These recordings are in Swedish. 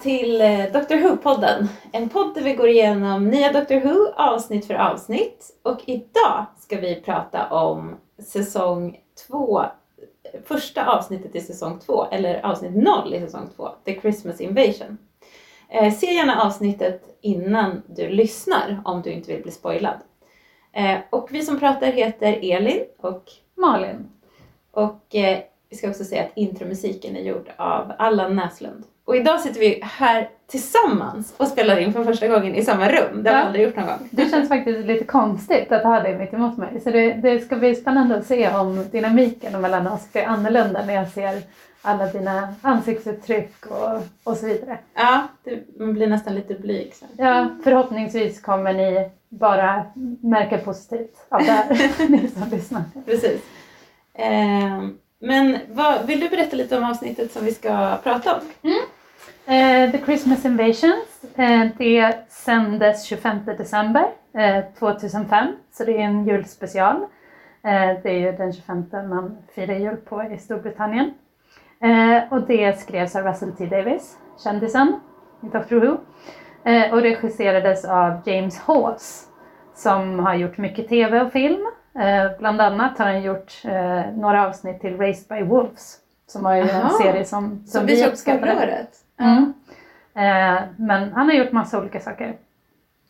till eh, Doctor Who-podden. En podd där vi går igenom nya Doctor Who avsnitt för avsnitt. Och idag ska vi prata om säsong två, första avsnittet i säsong två, eller avsnitt noll i säsong två, The Christmas Invasion. Eh, se gärna avsnittet innan du lyssnar om du inte vill bli spoilad. Eh, och vi som pratar heter Elin och Malin. och eh, vi ska också säga att intromusiken är gjord av Allan Näslund. Och idag sitter vi här tillsammans och spelar in för första gången i samma rum. Det har vi Ja. aldrig gjort någon gång. Det känns faktiskt lite konstigt att ha dig mitt emot mig. Så det, det ska bli spännande att se om dynamiken mellan oss blir annorlunda när jag ser alla dina ansiktsuttryck och, och så vidare. Ja, det, man blir nästan lite blyg sen. Ja, förhoppningsvis kommer ni bara märka positivt av det här, ni som lyssnar. Precis. Eh, men vad, vill du berätta lite om avsnittet som vi ska prata om? Eh, The Christmas Invasions, eh, det sändes 25 december eh, 2005, så det är en julspecial. Eh, det är ju den 25 man firar jul på i Storbritannien. Eh, och det skrevs av Russell T Davis, kändisen i Doctor Who. Eh, och regisserades av James Hawes som har gjort mycket TV och film. Eh, bland annat har han gjort eh, några avsnitt till Raised by Wolves som var ju en serie som, Som som vi uppskattade. året. Mm. Eh, men han har gjort massa olika saker.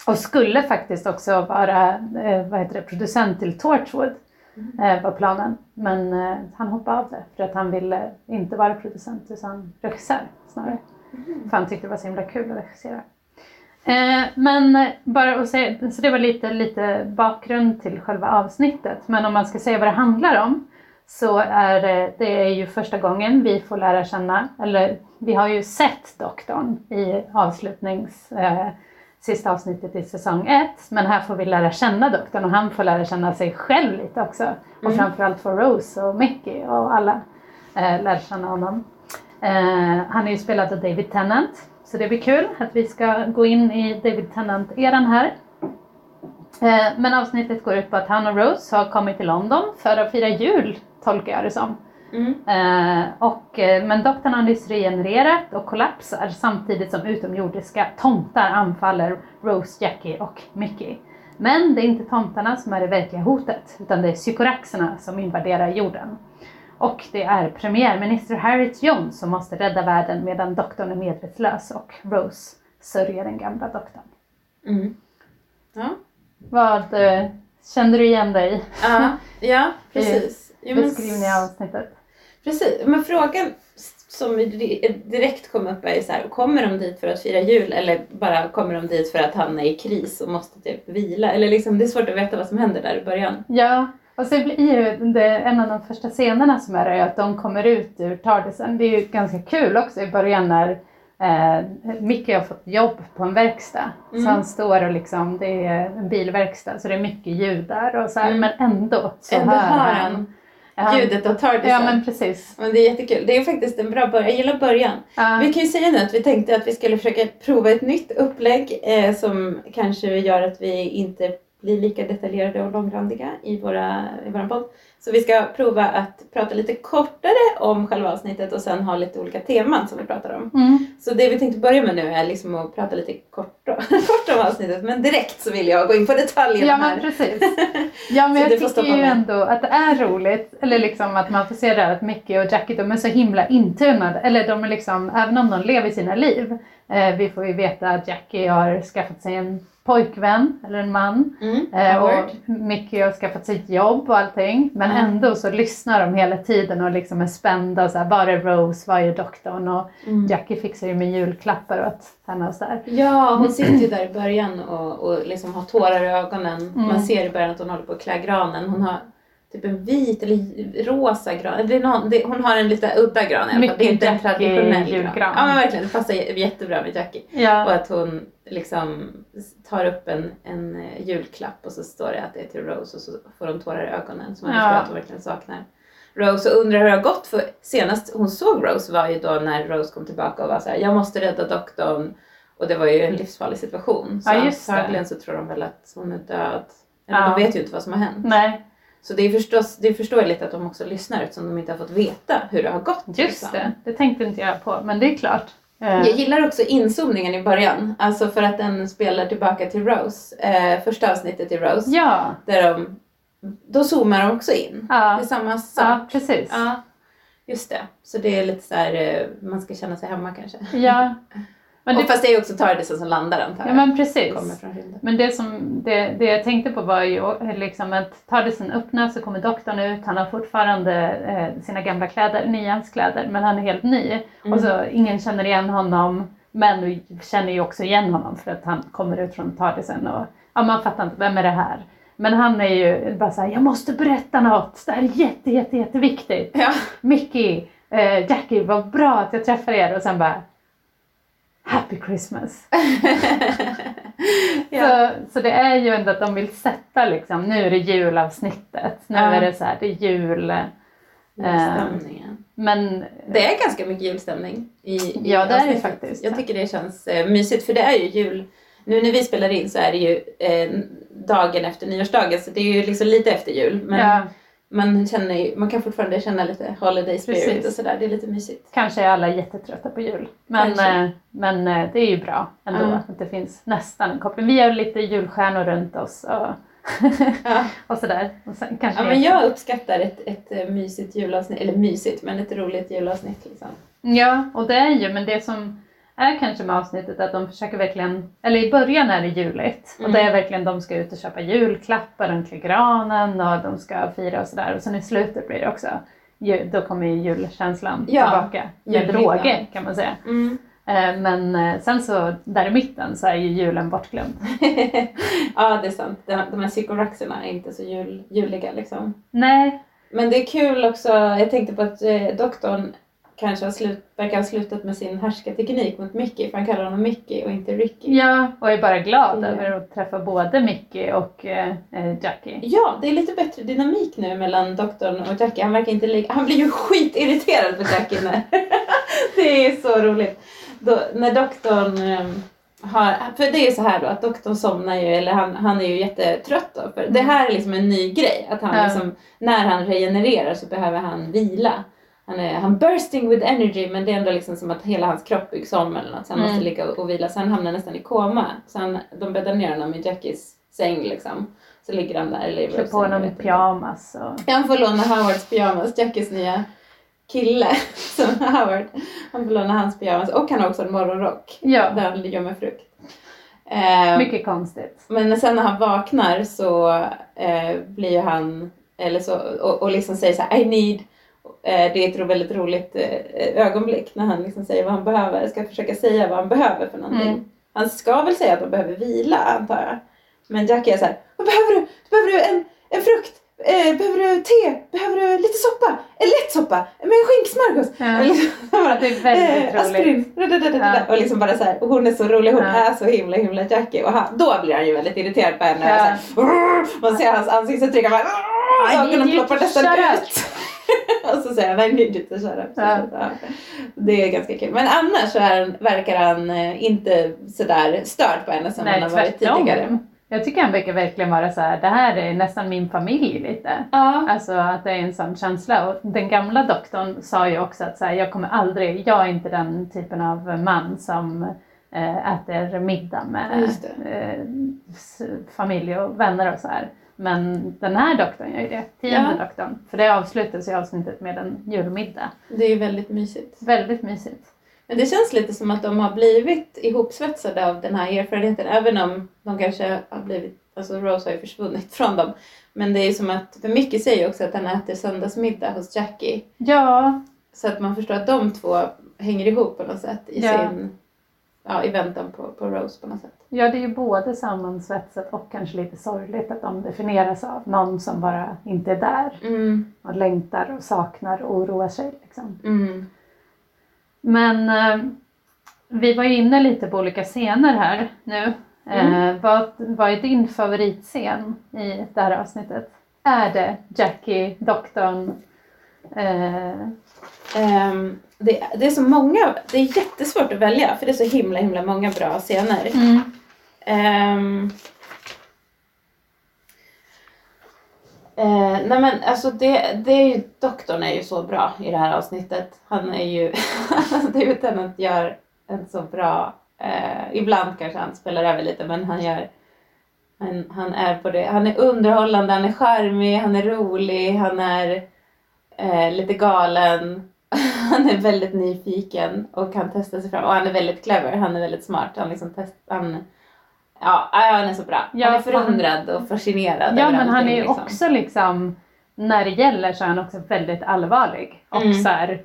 Och skulle faktiskt också vara eh, vad heter det, producent till Torchwood. Eh, var planen. Men eh, han hoppade av det för att han ville inte vara producent utan regissör snarare. För han tyckte det var så himla kul att regissera. Eh, men bara att säga, så det var lite, lite bakgrund till själva avsnittet. Men om man ska säga vad det handlar om så är det, det är ju första gången vi får lära känna, eller vi har ju sett doktorn i avslutnings eh, sista avsnittet i säsong ett. Men här får vi lära känna doktorn och han får lära känna sig själv lite också. Och Mm. framförallt får Rose och Mickey och alla eh, lära känna honom. Eh, han är ju spelad av David Tennant. Så det blir kul att vi ska gå in i David Tennant-eran här. Eh, men avsnittet går ut på att han och Rose har kommit till London för att fira jul, tolkar jag det som. Mm. Eh, och, eh, men doktorn har nyss regenererat och kollapsar samtidigt som utomjordiska tomtar anfaller Rose, Jackie och Mickey. Men det är inte tomtarna som är det verkliga hotet, utan det är sykoraxerna som invaderar jorden. Och det är premiärminister Harriet Jones som måste rädda världen medan doktorn är medvetslös och Rose sörjer den gamla doktorn. Mm. Ja. Vad eh, kände du igen dig Ja, ja, precis. Jo, men- beskrivningen av avsnittet? Precis, men frågan som di- direkt kom upp är så här, kommer de dit för att fira jul eller bara kommer de dit för att han är i kris och måste typ vila? Eller liksom, det är svårt att veta vad som händer där i början. Ja, och så blir ju det, en av de första scenerna som är är att de kommer ut ur Tardisen. Det är ju ganska kul också i början när eh, Mickey har fått jobb på en verkstad. Mm. Så han står och liksom, det är en bilverkstad så det är mycket ljud där och så här, Mm. men ändå så Ändå hör han han ljudet av Tardisen. Ja men precis. Men det är jättekul. Det är faktiskt en bra början. Jag gillar början. Ja. Vi kan ju säga nu att vi tänkte att vi skulle försöka prova ett nytt upplägg eh, som kanske gör att vi inte blir lika detaljerade och långrandiga i, våra, i våran podd. Så vi ska prova att prata lite kortare om själva avsnittet och sen ha lite olika teman som vi pratar om. Mm. Så det vi tänkte börja med nu är liksom att prata lite kort, kort om avsnittet men direkt så vill jag gå in på detaljerna Ja här. men precis. Ja men jag tycker ju ändå att det är roligt, eller liksom att man får se där att Mickey och Jackie de är så himla intunade, eller de är liksom, även om de lever sina liv. Eh, vi får ju veta att Jackie har skaffat sig en pojkvän, eller en man. Mm, Eh, och Mickey har skaffat sig ett jobb och allting. Men Mm. ändå så lyssnar de hela tiden och liksom är spända. Så här, var är Rose? Var är doktorn? Och Mm. Jackie fixar ju med julklappar åt henne och sådär. Ja, hon sitter ju där i början och, och liksom har tårar i ögonen. Mm. Man ser i början att hon håller på att klä granen. Hon har typ en vit eller rosa gran. Det är någon, det, hon har en lite udda gran i alla fall. Det är inte en traditionell gran. julgran. Ja men verkligen, det passar jättebra med Jackie. Och Ja, att hon liksom tar upp en, en eh, julklapp och så står det att det är till Rose och så får hon tårar i ögonen. Så man Ja. förstår att hon verkligen saknar Rose och undrar hur det har gått. För senast hon såg Rose var ju då när Rose kom tillbaka och var så här, jag måste rädda doktorn. Och det var ju en livsfarlig situation. Så Ja, antagligen så tror de väl att hon är död. Eller Ja. de vet ju inte vad som har hänt. nej, Så det är förstås, det är förståeligt att de också lyssnar eftersom de inte har fått veta hur det har gått. just liksom. det. Det tänkte inte jag på, men det är klart. Eh, Jag gillar också inzoomningen i början, alltså för att den spelar tillbaka till Rose, eh, första avsnittet i Rose. Ja, Där de, då zoomar de också in. Det är ja, samma sak. ja precis. Ja, just det. Så det är lite så här, eh, man ska känna sig hemma kanske. Ja, men och det, fast det är ju också Tardisen som landar antar ja, jag. men precis. Men det, som, det, det jag tänkte på var ju liksom att Tardisen öppnas så kommer doktorn ut. Han har fortfarande eh, sina gamla kläder, Nians kläder, men han är helt ny. Mm. Och så ingen känner igen honom. Men vi känner ju också igen honom för att han kommer ut från Tardisen och ja, man fattar inte, vem är det här? Men han är ju bara såhär, jag måste berätta något. Det här är jätte, jätte, jätteviktigt. Ja. Mickey, eh, Jackie, vad bra att jag träffar er. Och sen bara, Happy Christmas. ja. Så, så det är ju ändå att de vill sätta liksom, nu är det julavsnittet. Nu Ja. är det så här, det är jul. eh, Julstämningen. Men Det är ganska mycket julstämning i, i Ja, det är det faktiskt. Jag tycker det känns eh, mysigt för det är ju jul. Nu när vi spelar in så är det ju eh, dagen efter nyårsdagen så det är ju liksom lite efter jul. Men ja, man, känner man kan fortfarande känna lite holiday spirit Precis. och sådär. Det är lite mysigt. kanske är alla jättetrötta på jul. Men, Kanske. eh, men eh, det är ju bra ändå Ja. att det finns nästan en koppling. Vi har lite julstjärnor runt oss och, Ja. och sådär. Och sen kanske Ja, men jag uppskattar ett, ett eh, mysigt julavsnitt, eller mysigt, men ett roligt julavsnitt liksom. Ja, och det är ju, men det som är kanske med avsnittet att de försöker verkligen, eller i början är det juligt och Mm. det är verkligen de ska ut och köpa julklappar runt till granen och de ska fira och sådär och sen i slutet blir det också, då kommer ju julkänslan Ja, tillbaka med råge kan man säga. Eh, Men eh, sen så där i mitten så är ju julen bortglömd. ja, det är sant. De, de här psykoraxerna är inte så jul, juliga liksom. Nej, Men det är kul också, jag tänkte på att eh, doktorn kanske har slut, verkar ha slutat med sin härskarteknik mot Mickey, för han kallar honom Mickey och inte Ricky. ja, och är bara glad Ja. över att träffa både Mickey och eh, eh, Jackie. Ja, det är lite bättre dynamik nu mellan doktorn och Jackie. Han verkar inte lika... Han blir ju skitirriterad på Jackie när... det är så roligt. Då, när doktorn ehm, har... För det är ju så här då att doktorn somnar ju, eller han, han är ju jättetrött då. För det här är liksom en ny grej. Att han Ja. liksom, när han regenererar så behöver han vila. Han är han bursting with energy men det är ändå liksom som att hela hans kropp byggs om eller något. Så han Mm. måste ligga och, vila. Så han hamnar nästan i koma. Så han, de bäddar ner honom i Jackies säng liksom. Så ligger han där. I Klär Rose på honom pyjamas och Han får låna Howards pyjamas, Jackies nya kille. Som Howard. Han får låna hans pyjamas och han har också en morgonrock. ja, Där han gömmer frukt. Eh, mycket konstigt. men sen när han vaknar så eh, blir han, eller så, och, och liksom säger så här, I need, det är ett väldigt roligt eh, ögonblick när han liksom säger vad han behöver, ska försöka säga vad han behöver för någonting. Mm. Han ska väl säga att de behöver vila antar jag. Men Jackie är så här, vad behöver du? Behöver du en, en frukt? Eh, behöver du te? Behöver du lite soppa? En lätt soppa? Med en skinksmörgås? Ja. Och liksom, bara, Det är väldigt eh, aspirin. Ja. Och liksom bara så här, och hon är så rolig, hon Ja. är så himla himla Jackie. Och han, då blir han ju väldigt irriterad på henne. Ja. Och så här, man ser hans ansiktsuttryck, han bara ögonen ploppar to nästan ut. och så säger han I need you to shut up. Ja. Det är ganska kul. Men annars så är, han- verkar han eh, inte sådär störd på henne som han Nej, har varit tidigare. tvärtom. Jag tycker han verkar verkligen vara så här, det här är nästan min familj lite. Ja. Alltså att det är en sån känsla. Och den gamla doktorn sa ju också att så här, jag kommer aldrig, jag är inte den typen av man som eh, äter middag med eh, familj och vänner och så här. Men den här doktorn gör ju det, tionde Ja. doktorn. För det avslutas ju avsnittet med en julmiddag. Det är ju väldigt mysigt. Väldigt mysigt. Men det känns lite som att de har blivit ihopsvetsade av den här erfarenheten. Även om de kanske har blivit, alltså Rose har ju försvunnit från dem. Men det är ju som att, för mycket säger ju också att han äter söndagsmiddag hos Jackie. Ja, Så att man förstår att de två hänger ihop på något sätt i Ja. sin ja, i väntan på, på Rose på något sätt. Ja, det är ju både sammansvetsat och kanske lite sorgligt att de definieras av någon som bara inte är där Mm, och längtar och saknar och oroar sig. Liksom. mm, Men eh, vi var ju inne lite på olika scener här nu. Eh, vad, vad är din favoritscen i det här avsnittet? Är det Jackie, doktorn? Eh, Ehm, det, det är så många, det är jättesvårt att välja för det är så himla himla många bra scener. mm, Ehm. Eh, nej men alltså det, det är ju, doktorn är ju så bra i det här avsnittet. Han är ju, David Tennant gör en så bra, eh, ibland kanske han spelar över lite men han gör, han, han är på det, han är underhållande, han är charmig, han är rolig, han är eh, lite galen. Han är väldigt nyfiken och kan testa sig fram och han är väldigt clever, han är väldigt smart. Han liksom test, han, Ja, han är så bra. Ja, han är han- förundrad och fascinerad ja men han är ju liksom. också liksom, när det gäller så är han också väldigt allvarlig. Och Mm. så här,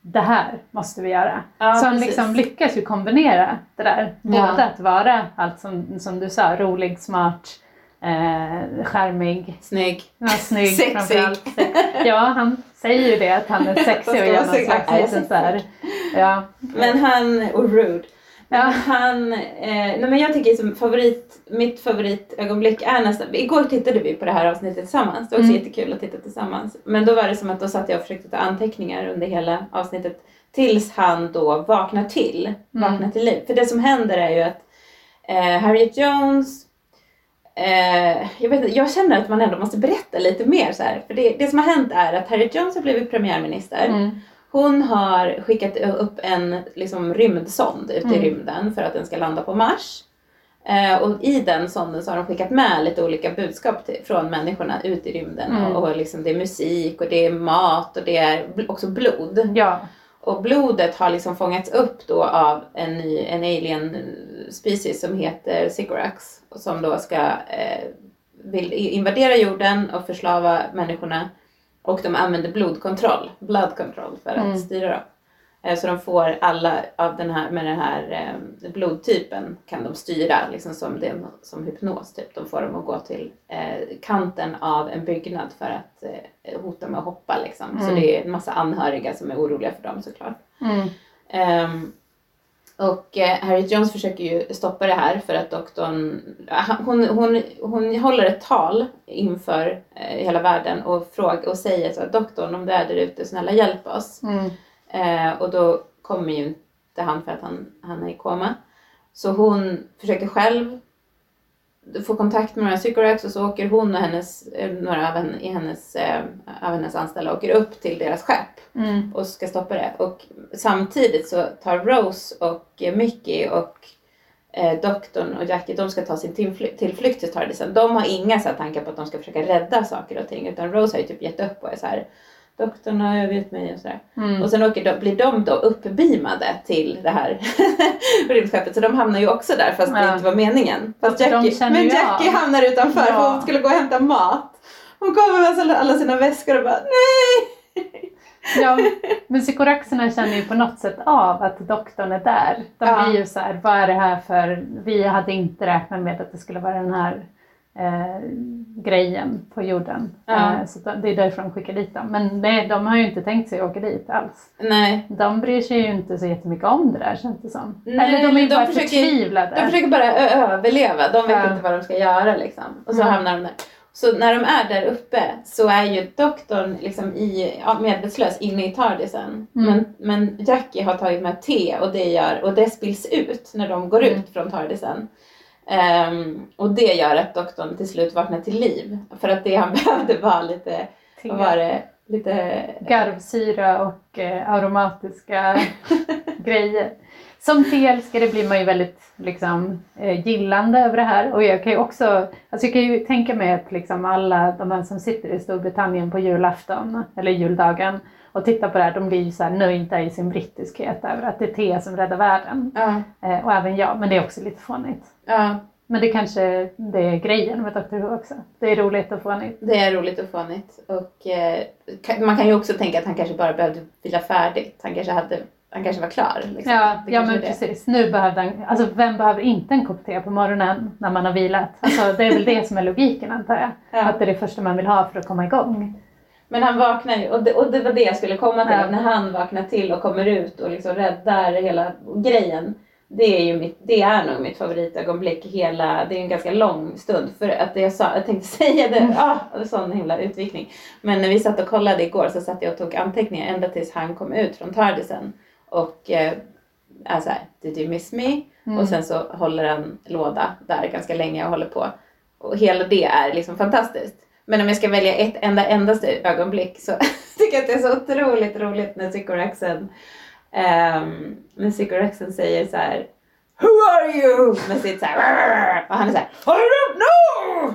det här måste vi göra. Ja, så han precis. liksom lyckas ju kombinera det där. Ja. Både att vara allt som, som du sa, rolig, smart, eh, charmig, Snygg. ja, snygg Sexig. Ja, han säger ju det att han är sexig och gör någon slags Ja, jag är liten så här, ja. Men han, och rude. Ja. Han, eh, nej men jag tycker som favorit, mitt favoritögonblick är nästan, igår tittade vi på det här avsnittet tillsammans, det var också Mm. jättekul att titta tillsammans. Men då var det som att då satt jag och försökte ta anteckningar under hela avsnittet tills han då vaknar till, Mm. vaknar till liv. För det som händer är ju att eh, Harriet Jones Eh, jag, vet, jag känner att man ändå måste berätta lite mer så här. För det, det som har hänt är att Harriet Jones har blivit premiärminister. Mm. Hon har skickat upp en liksom, rymdsond ute i Mm. rymden för att den ska landa på Mars. Eh, och i den sonden så har de skickat med lite olika budskap till, från människorna ut i rymden. Mm. Och, och liksom, det är musik och det är mat och det är bl- också blod. Ja. Och blodet har liksom fångats upp då av en ny en alien species som heter Sycorax. Och som då ska eh, vill invadera jorden och förslava människorna. Och de använder blodkontroll, blood control, för att Mm. styra dem. Eh, så de får alla av den här, med den här eh, blodtypen kan de styra liksom som, det, som hypnos. Typ. De får dem att gå till eh, kanten av en byggnad för att eh, hota med att hoppa. Liksom. Så Mm. det är en massa anhöriga som är oroliga för dem såklart. Mm. Ehm, och eh, Harriet Jones försöker ju stoppa det här för att doktorn, han- hon, hon, hon håller ett tal inför hela världen och, frågar, och säger så att doktorn om du är där ute, snälla hjälp oss. Mm. Eh, och då kommer ju inte han för att han, han är i koma. Så hon försöker själv få kontakt med några Sycorax och så åker hon och hennes, eh, några av, henne, i hennes, eh, av hennes anställda åker upp till deras skepp Mm. och ska stoppa det. Och samtidigt så tar Rose och Mickey och eh, doktorn och Jackie, de ska ta sin tillfly- tillflykt till Tardisen. De har inga så här tankar på att de ska försöka rädda saker och ting utan Rose har ju typ gett upp och är så här doktorn har övergett mig och sådär. Mm. Och sen åker de, blir de då uppbeamade till det här rymdskeppet så de hamnar ju också där fast det Ja. inte var meningen. Fast Jackie, men Jackie av. hamnar utanför för Ja. hon skulle gå och hämta mat. Hon kommer med alla- alla sina väskor och bara nej! Ja, men psykoraxerna känner ju på något sätt av att doktorn är där. De Ja. blir ju så här, vad är det här för, vi hade inte räknat med att det skulle vara den här eh, grejen på jorden. Ja. Eh, så de- det är därför de skickar dit dem. Men nej, de har ju inte tänkt sig att åka dit alls. Nej. De bryr sig ju inte så jättemycket om det där känns det som. Nej, Eller de är ju de bara försöker- förtvivlade. De försöker bara överleva, de vet Ja. inte vad de ska göra liksom. Och så Mm. hamnar de där. Så när de är där uppe så är ju doktorn liksom i, ja, medvetslös inne i tardisen. Mm. Men, men Jackie har tagit med te och det, gör, och det spills ut när de går Mm. ut från tardisen. Ehm, och det gör att doktorn till slut vaknar till liv. För att det han behövde var lite, vad var det, lite garvsyra och eh, aromatiska grejer. Som teälskare blir man ju väldigt liksom, eh, gillande över det här. Och jag kan ju också, alltså jag kan ju tänka mig att liksom alla de här som sitter i Storbritannien på julafton eller juldagen och tittar på det här, de blir ju så nöjda i sin brittiskhet över att det är te som räddar världen. Ja, Eh, och även jag, men det är också lite fånigt. Ja, Men det kanske det är grejen med Dr Who också. Det är roligt och fånigt. det är roligt och fånigt. Och eh, man kan ju också tänka att han kanske bara behövde vila färdigt. Han kanske hade han kanske var klar. Liksom. Ja, Det ja men precis. Nu behövde han, alltså vem behöver inte en kopp te på morgonen när man har vilat? Alltså det är väl det som är logiken antar jag. Ja. Att det är det första man vill ha för att komma igång. Men han vaknar ju, och det, och det var det jag skulle komma till, Ja. att när han vaknar till och kommer ut och liksom räddar hela grejen. Det är ju mitt, det är nog mitt favoritögonblick hela, det är en ganska lång stund för att jag sa, jag tänkte säga det, ah, det är sån himla utvikning. Men när vi satt och kollade igår så satt jag och tog anteckningar ända tills han kom ut från Tardisen och eh, är såhär, did you miss me? Mm. Och sen så håller han låda där ganska länge och håller på. Och hela det är liksom fantastiskt. Men om jag ska välja ett enda endaste ögonblick så tycker jag att det är så otroligt roligt när Sycoraxen um, när Sycoraxen säger så här Who are you? Med sitt så här och han är så här I don't know!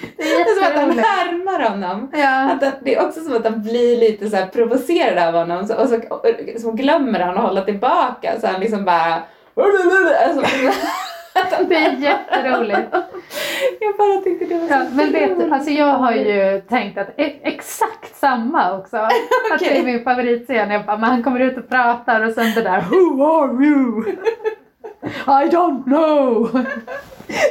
Det Det är som att han härmar honom. Ja. Att det- det är också som att han blir lite så här provocerad av honom så, och så, och, så glömmer han att hålla tillbaka så han liksom bara alltså, att Det är jätteroligt. Jag bara tyckte det var så Ja, men vet du, alltså jag har ju tänkt att e- exakt samma också. Att det är min favoritscen. Jag bara, men han kommer ut och pratar och sen det där Who are you? I don't know.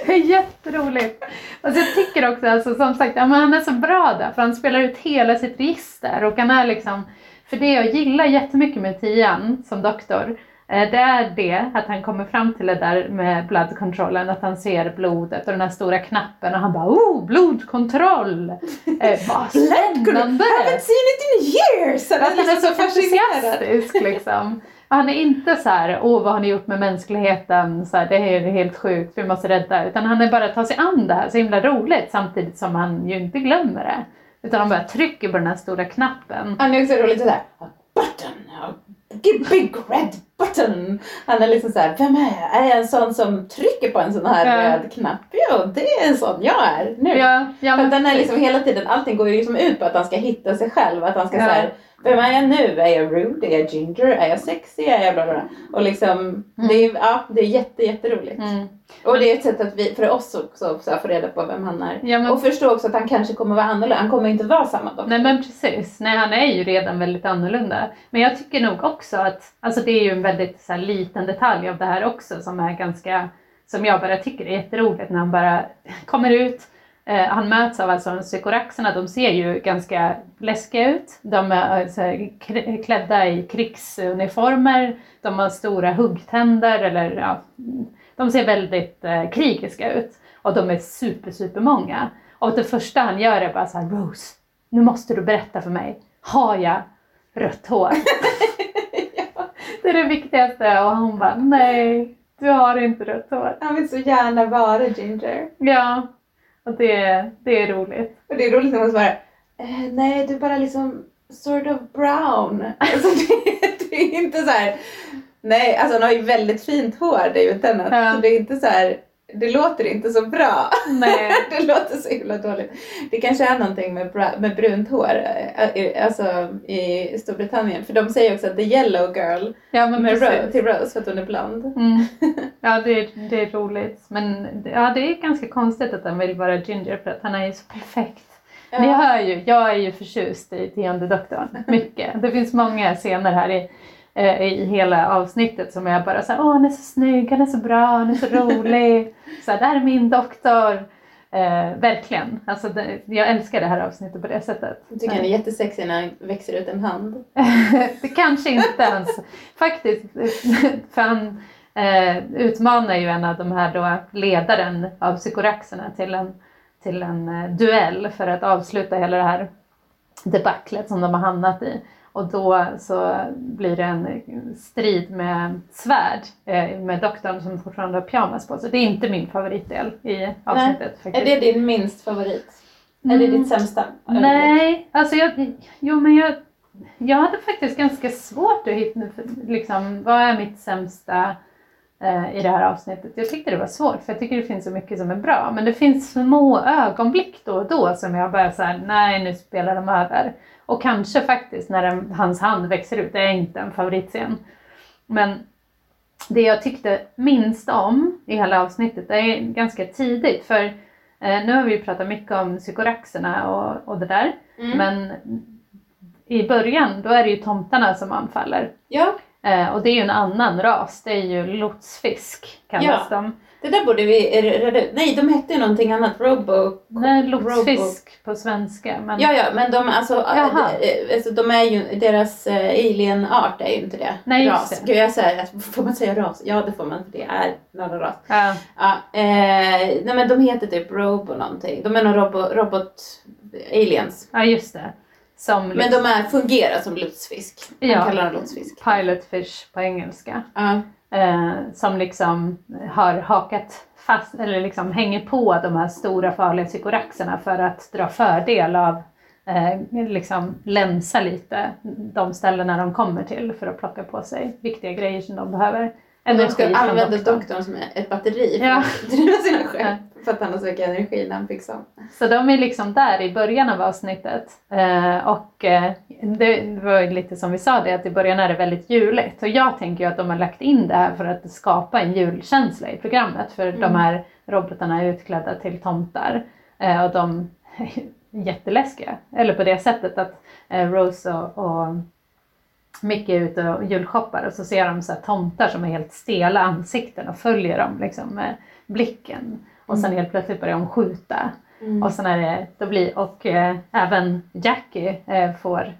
Det är jätteroligt. Alltså jag tycker också, alltså, som sagt, ja, men han är så bra där för han spelar ut hela sitt register och han är liksom, för det jag gillar jättemycket med Tian som doktor, det är det att han kommer fram till det där med blood controllen, att han ser blodet och den här stora knappen och han bara oh, blodkontroll! Eh, vad spännande! I haven't seen it in years! Att han är så fascinerad. entusiastisk liksom. Och Han är inte så här, åh vad har ni gjort med mänskligheten, så här, det är helt sjukt, vi måste rädda. Utan han är bara att ta sig an det här, så himla roligt samtidigt som han ju inte glömmer det. Utan han bara trycker på den här stora knappen. Han är också roligt sådär, button, a big, red button. Han är liksom såhär, vem är jag? Är jag en sån som trycker på en sån här Ja. röd knapp? Jo, det är en sån jag är nu. Ja, ja, För den är liksom hela tiden, allting går ju liksom ut på att han ska hitta sig själv. Att han ska Ja. såhär, vem är jag nu? Är jag rude? Är jag ginger? Är jag sexy? Är jag bla bla bla? Och liksom, det är, ja, det är jätte, jätteroligt. Mm. Och det är ett sätt att vi, för oss också, också att få reda på vem han är. Ja, men- Och förstå också att han kanske kommer vara annorlunda. Han kommer inte vara samma doktor. Nej men precis, nej han är ju redan väldigt annorlunda. Men jag tycker nog också att, alltså det är ju en väldigt så här, liten detalj av det här också som är ganska, som jag bara tycker är jätteroligt när han bara kommer ut. Eh, han möts av alltså psykoraxerna, de ser ju ganska läskiga ut. De är så här, kr- klädda i krigsuniformer, de har stora huggtänder eller ja, de ser väldigt eh, krigiska ut. Och de är super, super många. Och det första han gör är bara så här, Rose, nu måste du berätta för mig. Har jag rött hår? Det är det viktigaste. Och hon bara, nej, du har inte rött hår. Han vill så gärna vara ginger. Ja, och det, det är roligt. Och det är roligt när man svarar, eh, nej du är bara liksom sort of brown. Alltså det, det är inte så här. nej alltså han har ju väldigt fint hår, det är ju Tennant. Ja. Så det är inte så här. Det låter inte så bra. Nej. det låter så himla dåligt. Det kanske är någonting med, bra, med brunt hår, eh, eh, alltså i Storbritannien. För de säger också att the yellow girl Ja, men med Rose, till Rose för att hon är blond. Mm. Ja, det är, det är roligt. Men ja, det är ganska konstigt att han vill vara ginger för att han är ju så perfekt. Ja. Ni hör ju, jag är ju förtjust i Tionde doktorn. Mycket. Det finns många scener här i, eh, i hela avsnittet som jag bara såhär, åh han är så snygg, han är så bra, han är så rolig. Så här, det här är min doktor. Eh, verkligen. Alltså det, jag älskar det här avsnittet på det sättet. Jag tycker han är jättesexig när han växer ut en hand. det kanske inte ens, faktiskt, för han eh, utmanar ju en av de här då ledaren av psykoraxerna till en, till en eh, duell för att avsluta hela det här debaclet som de har hamnat i. Och då så blir det en strid med svärd eh, med doktorn som fortfarande har pyjamas på sig. Det är inte min favoritdel i avsnittet. Är faktiskt. det din minst favorit? Är det Mm. ditt sämsta? ögonblick? Nej, alltså jag, jo men jag, jag hade faktiskt ganska svårt att hitta, liksom, vad är mitt sämsta eh, i det här avsnittet? Jag tyckte det var svårt för jag tycker det finns så mycket som är bra. Men det finns små ögonblick då och då som jag bara såhär, nej nu spelar de över. Och kanske faktiskt när den, hans hand växer ut, det är inte en favoritscen. Men det jag tyckte minst om i hela avsnittet, det är ganska tidigt. För eh, nu har vi ju pratat mycket om psykoraxerna och, och det där. Mm. Men i början, då är det ju tomtarna som anfaller. Ja, Eh, och det är ju en annan ras, det är ju lotsfisk kallas de. Det där borde vi reda ut. Nej, de hette ju någonting annat. Robo... Nej, lotsfisk på svenska. Men... Ja, ja, men de, alltså, Jaha. äh, alltså, de är ju, deras äh, alienart är ju inte det. Nej, just ras. det. Gud, jag säger, får man säga ras? Ja, det får man, för det är en annan ras. Ja. Ja, eh, nej men de heter typ Robo någonting. De är nog robo, robot aliens. ja, just det. Som Men de är, fungerar som lotsfisk. Man Ja. kallar dem lotsfisk. pilot fish på engelska. Ja. Eh, som liksom har hakat fast, eller liksom hänger på de här stora farliga psykoraxerna för att dra fördel av, eh, liksom länsa lite de ställena de kommer till för att plocka på sig viktiga grejer som de behöver. De ska använda doktorn. som ett batteri för Ja. att driva sina skepp. För att han har så mycket energi när han fick sån. Så de är liksom där i början av avsnittet. Eh, och eh, det, var lite som vi sa det, att i början är det väldigt juligt. Och jag tänker ju att de har lagt in det här för att skapa en julkänsla i programmet. För Mm. de här robotarna är utklädda till tomtar. Eh, och de är jätteläskiga. Eller på det sättet att Rose och, och Mickey är ute och julshoppar och så ser de så tomtar som är helt stela ansikten och följer dem liksom med blicken. Och sen helt plötsligt börjar de skjuta. Mm. Och sen är det, då blir, och eh, även Jackie eh, får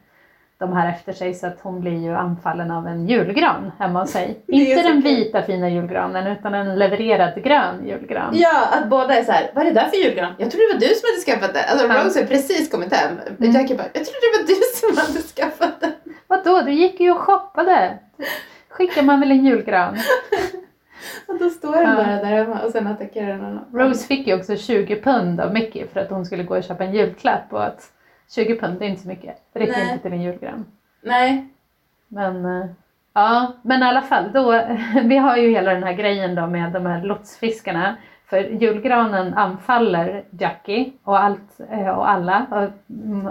de här efter sig så att hon blir ju anfallen av en julgran hemma hos sig. Inte den vita fina julgranen utan en levererad grön julgran. Ja, att båda är så här, vad är det där för julgran? Jag trodde det var du som hade skaffat den. Alltså. Rose har precis kommit hem. Mm. Jackie bara, jag trodde det var du som hade skaffat den. Vadå, du gick ju och shoppade! Skickar man väl en julgran? Och då står den bara där hemma och sen attackerar den honom. Rose fick ju också 20 pund av Mickey för att hon skulle gå och köpa en julklapp och att 20 pund är inte så mycket. Det räcker Nej. inte till en julgran. Nej. Men eh, ja, men i alla fall då, vi har ju hela den här grejen då med de här lotsfiskarna. För julgranen anfaller Jackie och, allt, eh, och alla och mm,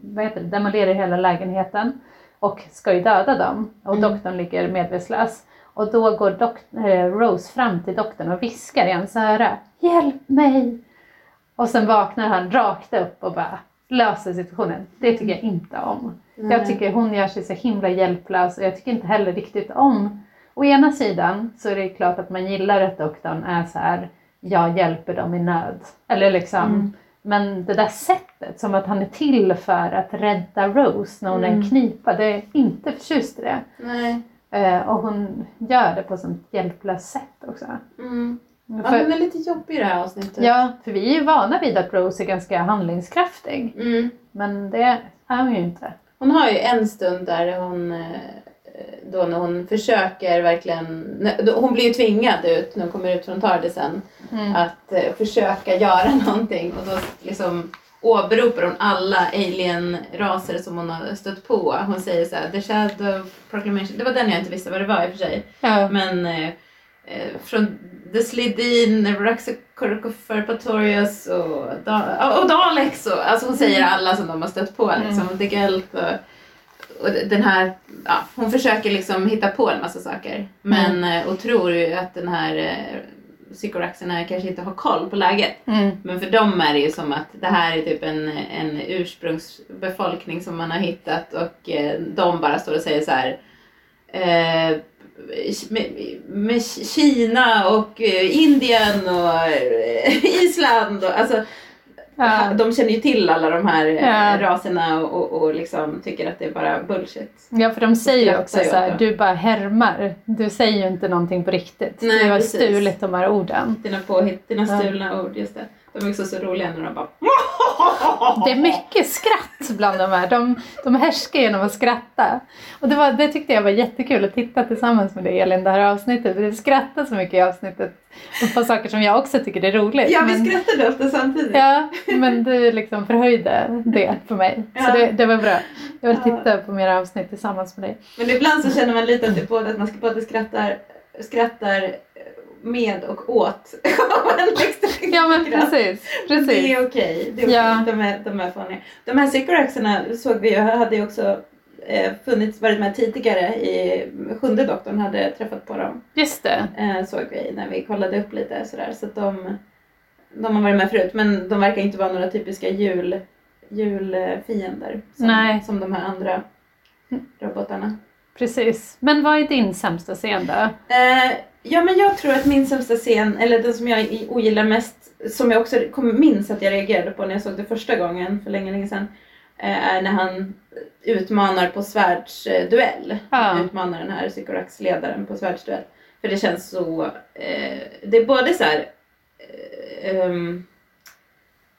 vad heter det, demolerar hela lägenheten och ska ju döda dem. Och Mm. doktorn ligger medvetslös. Och då går eh, Rose fram till doktorn och viskar i hans öra. Hjälp mig! Och sen vaknar han rakt upp och bara löser situationen. Det tycker jag inte om. Jag tycker hon gör sig så himla hjälplös och jag tycker inte heller riktigt om. Å ena sidan så är det klart att man gillar att doktorn är så här, jag hjälper dem i nöd. Eller liksom, Mm. Men det där sättet som att han är till för att rädda Rose när hon är Mm. en knipa, det är inte förtjust i det. Nej. Eh, och hon gör det på ett sånt hjälplöst sätt också. Mm. Ja, För, den är lite jobbig i det här avsnittet. ja, för vi är ju vana vid att Rose är ganska handlingskraftig. Mm. Men det är hon ju inte. Hon har ju en stund där hon eh, då när hon försöker verkligen, hon blir ju tvingad ut när hon kommer ut från Tardisen Mm. att eh, försöka göra någonting och då liksom åberopar hon alla alien-raser som hon har stött på. Hon säger så här, the shadow proclamation, det var den jag inte visste vad det var i och för sig. Ja. Men eh, eh, från The Slidin, Raxacoricoferpatorius och, da- och Daleks och alltså hon säger alla som de har stött på liksom. The Gelt och, och den här, ja, hon försöker liksom hitta på en massa saker. Men, eh, och tror ju att den här eh, Sycoraxerna kanske inte har koll på läget. Mm. Men för dem är det ju som att det här är typ en, en ursprungsbefolkning som man har hittat och eh, de bara står och säger så här. Eh, med, med Kina och Indien och Island och alltså Ja. de känner ju till alla de här eh, Ja. raserna och, och, liksom tycker att det är bara bullshit. Ja, för de säger ju också ju så här, åt det. du bara härmar. Du säger ju inte någonting på riktigt. Nej, du har precis. stulit de här orden. Dina påhitt, dina Ja. stulna ord, just det. De är också så roliga när de bara Det är mycket skratt bland de här. De, de härskar genom att skratta. Och det, var, det tyckte jag var jättekul att titta tillsammans med dig Elin, det här avsnittet. För du skrattar så mycket i avsnittet på saker som jag också tycker är roligt. Ja, vi men, skrattade ofta samtidigt. ja, men du liksom förhöjde det för mig. Så Ja. det, det var bra. Jag vill Ja. titta på mer avsnitt tillsammans med dig. Men ibland så känner man lite att, det både, att man ska både skrattar, skrattar med och åt. Liksom Ja men precis. Det precis. är okej. Det är okej. Ja. De, är, de är funny. De här Sycoraxerna såg vi ju, hade ju också eh, funnits, varit med tidigare i sjunde doktorn hade träffat på dem. Just det. Eh, såg vi när vi kollade upp lite sådär. Så att de, de har varit med förut men de verkar inte vara några typiska jul, julfiender som, Nej. som de här andra robotarna. precis. Men vad är din sämsta scen då? Eh, ja men jag tror att min sämsta scen, eller den som jag ogillar mest, som jag också minns att jag reagerade på när jag såg det första gången för länge, länge sedan, eh, är när han utmanar på svärdsduell. Ja. Utmanar den här Sycorax-ledaren på svärdsduell. För det känns så, eh, det är både så här, eh, ehm,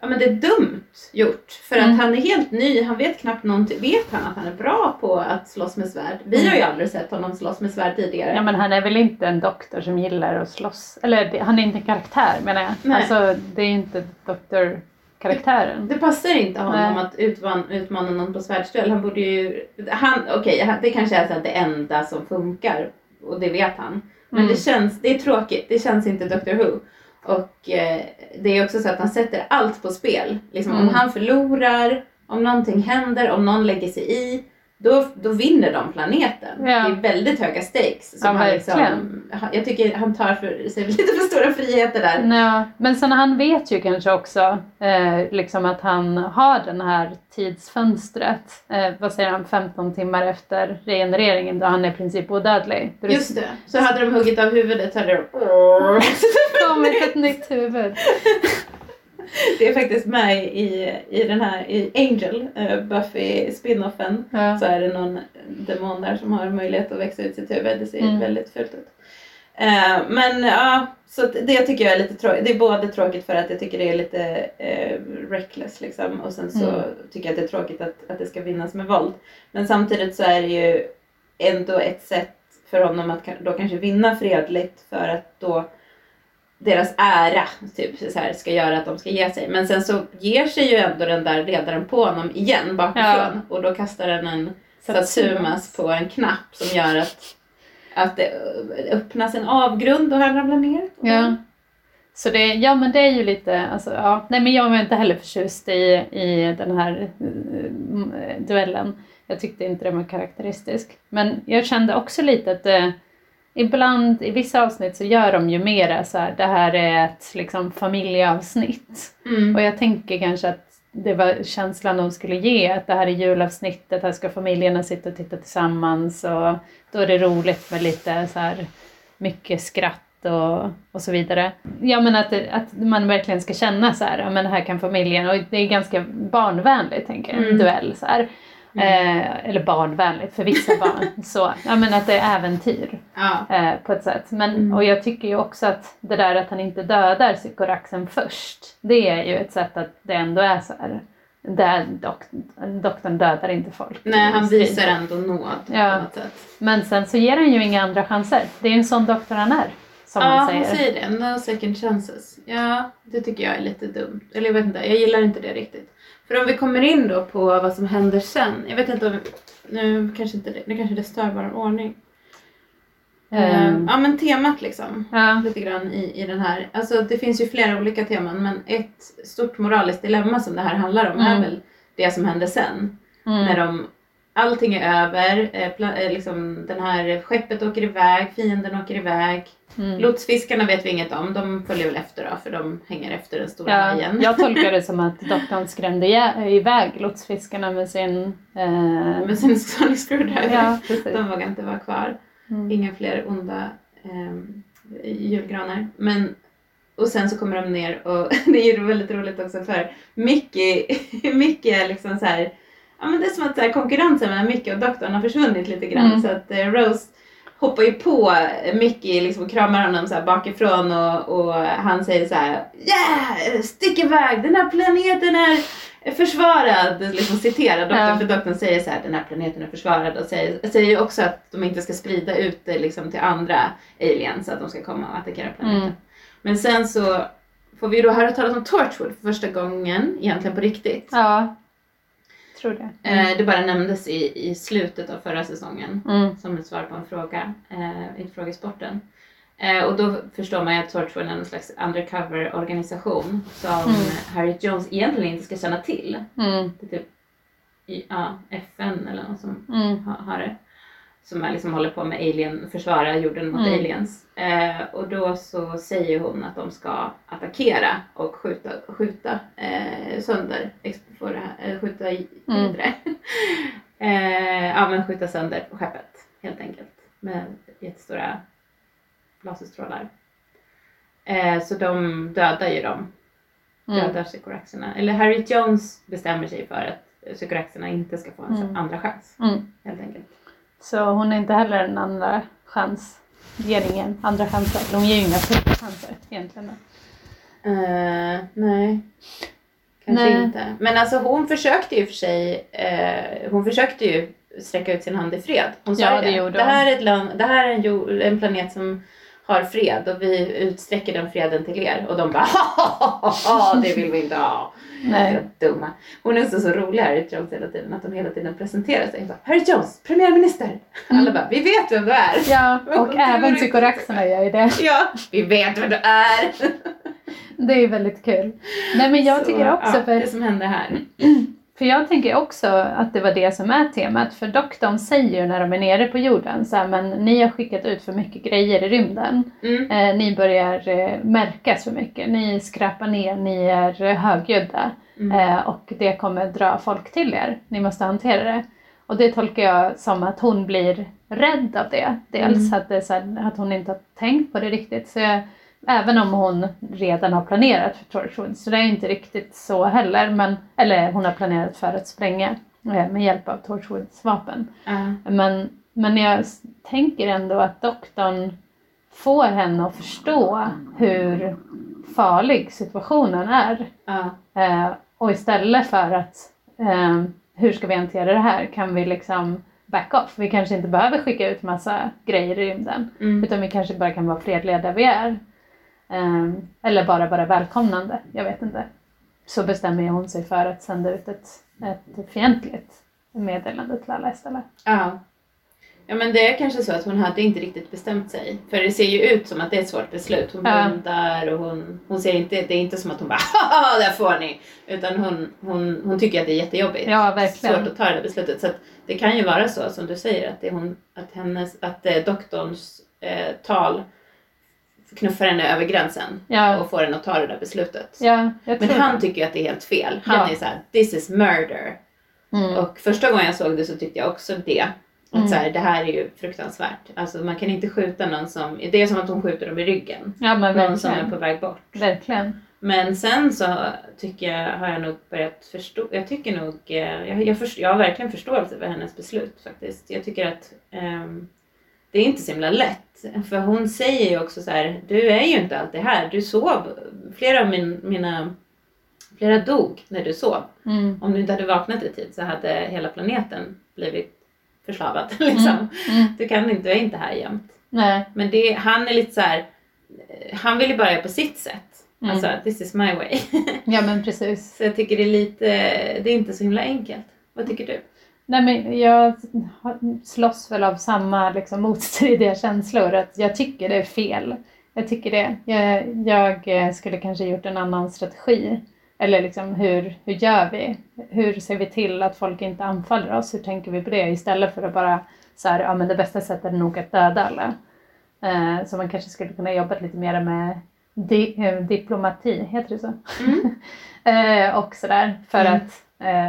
Ja men det är dumt gjort. För Mm. att han är helt ny, han vet knappt någonting. Vet han att han är bra på att slåss med svärd? Vi har ju aldrig sett honom slåss med svärd tidigare. Ja men han är väl inte en doktor som gillar att slåss? Eller det- han är inte en karaktär menar jag. Nej. Alltså det är inte doktorkaraktären. Det passar inte honom Nej. att utman, utmana någon på svärdsduell. Han borde ju... Han, Okej, han- det kanske är så att det enda som funkar. Och det vet han. Men Mm. det känns, det är tråkigt. Det känns inte Doctor Who. Och eh, det är också så att han sätter allt på spel. Liksom, Om Mm. han förlorar, om någonting händer, om någon lägger sig i. Då, då vinner de planeten. Ja. Det är väldigt höga stakes. Som Ja, han liksom, jag tycker han tar för, sig lite för stora friheter där. Ja, men sen han vet ju kanske också eh, liksom att han har den här tidsfönstret. Eh, vad säger han, 15 timmar efter regenereringen då han är i princip odödlig. Just det. Så hade de huggit av huvudet hade de... kommit ett nytt huvud. Det är faktiskt med i, i den här i Angel, eh, Buffy spinoffen. Ja. Så är det någon demon där som har möjlighet att växa ut sitt huvud. Det ser Mm. väldigt fult ut. Eh, men ja, så att det tycker jag är lite tråkigt. Det är både tråkigt för att jag tycker det är lite eh, reckless liksom. Och sen så Mm. tycker jag att det är tråkigt att, att det ska vinnas med våld. Men samtidigt så är det ju ändå ett sätt för honom att då kanske vinna fredligt för att då deras ära typ, så här, ska göra att de ska ge sig. Men sen så ger sig ju ändå den där ledaren på honom igen bakifrån Ja. och då kastar den en Satsumas på en knapp som gör att, att det öppnas en avgrund och han ramlar ner. Ja. Så det, ja men det är ju lite, alltså, ja. Nej men jag var inte heller förtjust i, i den här eh, duellen. Jag tyckte inte den var karaktäristisk. Men jag kände också lite att det, ibland, i vissa avsnitt så gör de ju mera så här, det här är ett liksom familjeavsnitt. Mm. Och jag tänker kanske att det var känslan de skulle ge, att det här är julavsnittet, här ska familjerna sitta och titta tillsammans och då är det roligt med lite så här mycket skratt och, och så vidare. Ja men att, att man verkligen ska känna så här, ja men här kan familjen, och det är ganska barnvänligt tänker jag, Mm. duell så här. Eh, eller barnvänligt för vissa barn. så, ja men att det är äventyr Ja. eh, på ett sätt. Men, Mm. Och jag tycker ju också att det där att han inte dödar Sykoraxen först, det är ju ett sätt att det ändå är så här. Där dok doktorn dödar inte folk. Nej, han visar ändå nåd Ja. på något sätt. Men sen så ger han ju inga andra chanser. Det är ju en sån doktor han är. Som ja, man säger. han säger det. No second chances. Ja, det tycker jag är lite dumt. Eller jag vet inte, jag gillar inte det riktigt. För om vi kommer in då på vad som händer sen. Jag vet inte om... Nu kanske inte det, nu kanske det stör vår ordning. Ehm, ja men temat liksom. ja. Lite grann i, i den här. Alltså det finns ju flera olika teman men ett stort moraliskt dilemma som det här handlar om är Mm. väl det som händer sen. Mm. När de, allting är över, eh, eh, liksom den här skeppet åker iväg, fienden åker iväg. Mm. Lotsfiskarna vet vi inget om, de följer väl efter då för de hänger efter den stora Ja, hajen. jag tolkar det som att doktorn skrämde iväg lotsfiskarna med sin... Eh, Med sin Sonic Screwdriver. ja, precis. De vågar inte vara kvar. Mm. Inga fler onda ehm, julgranar. Men, och sen så kommer de ner och det är ju väldigt roligt också för Mickey, Mickey är liksom så här, ja men det är som att så här, konkurrensen mellan Mickey och doktorn har försvunnit lite grann Mm. så att eh, Rose hoppar ju på Mickey, liksom kramar honom så här bakifrån och, och han säger så här Yeah! Stick iväg! Den här planeten är försvarad! Liksom citerar doktorn Ja. för doktorn säger så här den här planeten är försvarad och säger, säger också att de inte ska sprida ut det liksom till andra aliens så att de ska komma och attackera planeten. Mm. Men sen så får vi då höra talas om Torchwood för första gången egentligen på riktigt. Ja, tror det. Eh, det bara nämndes i, i slutet av förra säsongen Mm. som ett svar på en fråga eh, i frågesporten. Eh, och då förstår man ju att Torchwood är en slags undercover-organisation som Mm. Harriet Jones egentligen inte ska känna till. Mm. Det är typ i, ja, FN eller något som Mm. ha, har det. Som är liksom håller på med alien, försvara jorden mot Mm. aliens. Eh, och då så säger hon att de ska attackera och skjuta, skjuta eh, sönder, ex- få det här, eh, skjuta, Mm. det? eh, ja men skjuta sönder skeppet helt enkelt med jättestora laserstrålar. Eh, så de dödar ju dem, Mm. dödar psykoraxerna. Eller Harriet Jones bestämmer sig för att psykoraxerna inte ska få en Mm. andra chans Mm. helt enkelt. Så hon är inte heller en andra chans. Ger ingen andra chanser. De ger ju inga chanser egentligen. Eh, nej. Kanske Nej. inte. Men alltså hon försökte ju för sig, eh, hon försökte ju sträcka ut sin hand i fred. Hon sa Ja, det gjorde det hon. här är, ett land, det här är en, jord, en planet som har fred och vi utsträcker den freden till er. Och de bara ha det vill vi inte ha. Nej. Dumma. Hon är också så rolig Harriet Jones hela tiden att hon hela tiden presenterar sig. Bara, Harriet Jones, premiärminister. Alla bara, vi vet vem du är. Ja, och även psykoraxerna gör ju det. Ja, vi vet vem du är. Det är väldigt kul. Nej men jag Så, tycker också, ja, för, det som hände här. för jag tänker också att det var det som är temat. För doktorn säger ju när de är nere på jorden så här, men ni har skickat ut för mycket grejer i rymden. Mm. Eh, ni börjar eh, märkas för mycket. Ni skräpar ner, ni är eh, högljudda. Mm. Eh, och det kommer dra folk till er. Ni måste hantera det. Och det tolkar jag som att hon blir rädd av det. Dels Mm. att, det så här, att hon inte har tänkt på det riktigt. Så jag, även om hon redan har planerat för Torchwood, så det är inte riktigt så heller. Men, eller hon har planerat för att spränga eh, med hjälp av Torchwoods vapen. Ja. Men, men jag tänker ändå att doktorn får henne att förstå hur farlig situationen är. Eh, och istället för att eh, hur ska vi hantera det här? Kan vi liksom back off? Vi kanske inte behöver skicka ut massa grejer i rymden. Mm. Utan vi kanske bara kan vara fredliga där vi är. Eh, eller bara vara välkomnande. Jag vet inte. Så bestämmer hon sig för att sända ut ett, ett fientligt meddelande till alla istället. Ja. Ja men det är kanske så att hon hade inte riktigt bestämt sig. För det ser ju ut som att det är ett svårt beslut. Hon Ja. blundar och hon, hon ser inte, det är inte som att hon bara haha där får ni. Utan hon, hon, hon tycker att det är jättejobbigt. Ja, verkligen. Svårt att ta det där beslutet. Så det kan ju vara så som du säger att, det är hon, att, hennes, att eh, doktorns eh, tal knuffar henne över gränsen Ja, och får henne att ta det där beslutet. ja Men han tycker ju att det är helt fel. Han Ja. är så här: this is murder. mm. Och första gången jag såg det så tyckte jag också det. Att Mm. så här, det här är ju fruktansvärt. Alltså man kan inte skjuta någon som, det är som att hon skjuter dem i ryggen. Ja Någon som är verkligen. på väg bort. Verkligen. Men sen så tycker jag, har jag nog börjat förstå, jag tycker nog, eh, jag, jag, först, jag har verkligen förståelse för hennes beslut faktiskt. Jag tycker att ehm, det är inte så himla lätt. För hon säger ju också så här, du är ju inte alltid här, du sov. Flera av min, mina, flera dog när du sov. Mm. Om du inte hade vaknat i tid så hade hela planeten blivit förslavad. Liksom. Mm. Du kan inte, du är inte här jämt. Nej. Men det, han är lite så här, han vill ju bara göra på sitt sätt. Mm. Alltså, this is my way. Ja men precis. så jag tycker det är lite, det är inte så himla enkelt. Vad tycker du? Nej men jag slåss väl av samma liksom, motstridiga känslor. Att jag tycker det är fel. Jag tycker det. Jag, jag eh, skulle kanske gjort en annan strategi. Eller liksom hur, hur gör vi? Hur ser vi till att folk inte anfaller oss? Hur tänker vi på det? Istället för att bara så här, ja men det bästa sättet är nog att döda alla. Eh, så man kanske skulle kunna jobba lite mer med di, eh, diplomati, heter det så? Mm. eh, och sådär för Mm. att,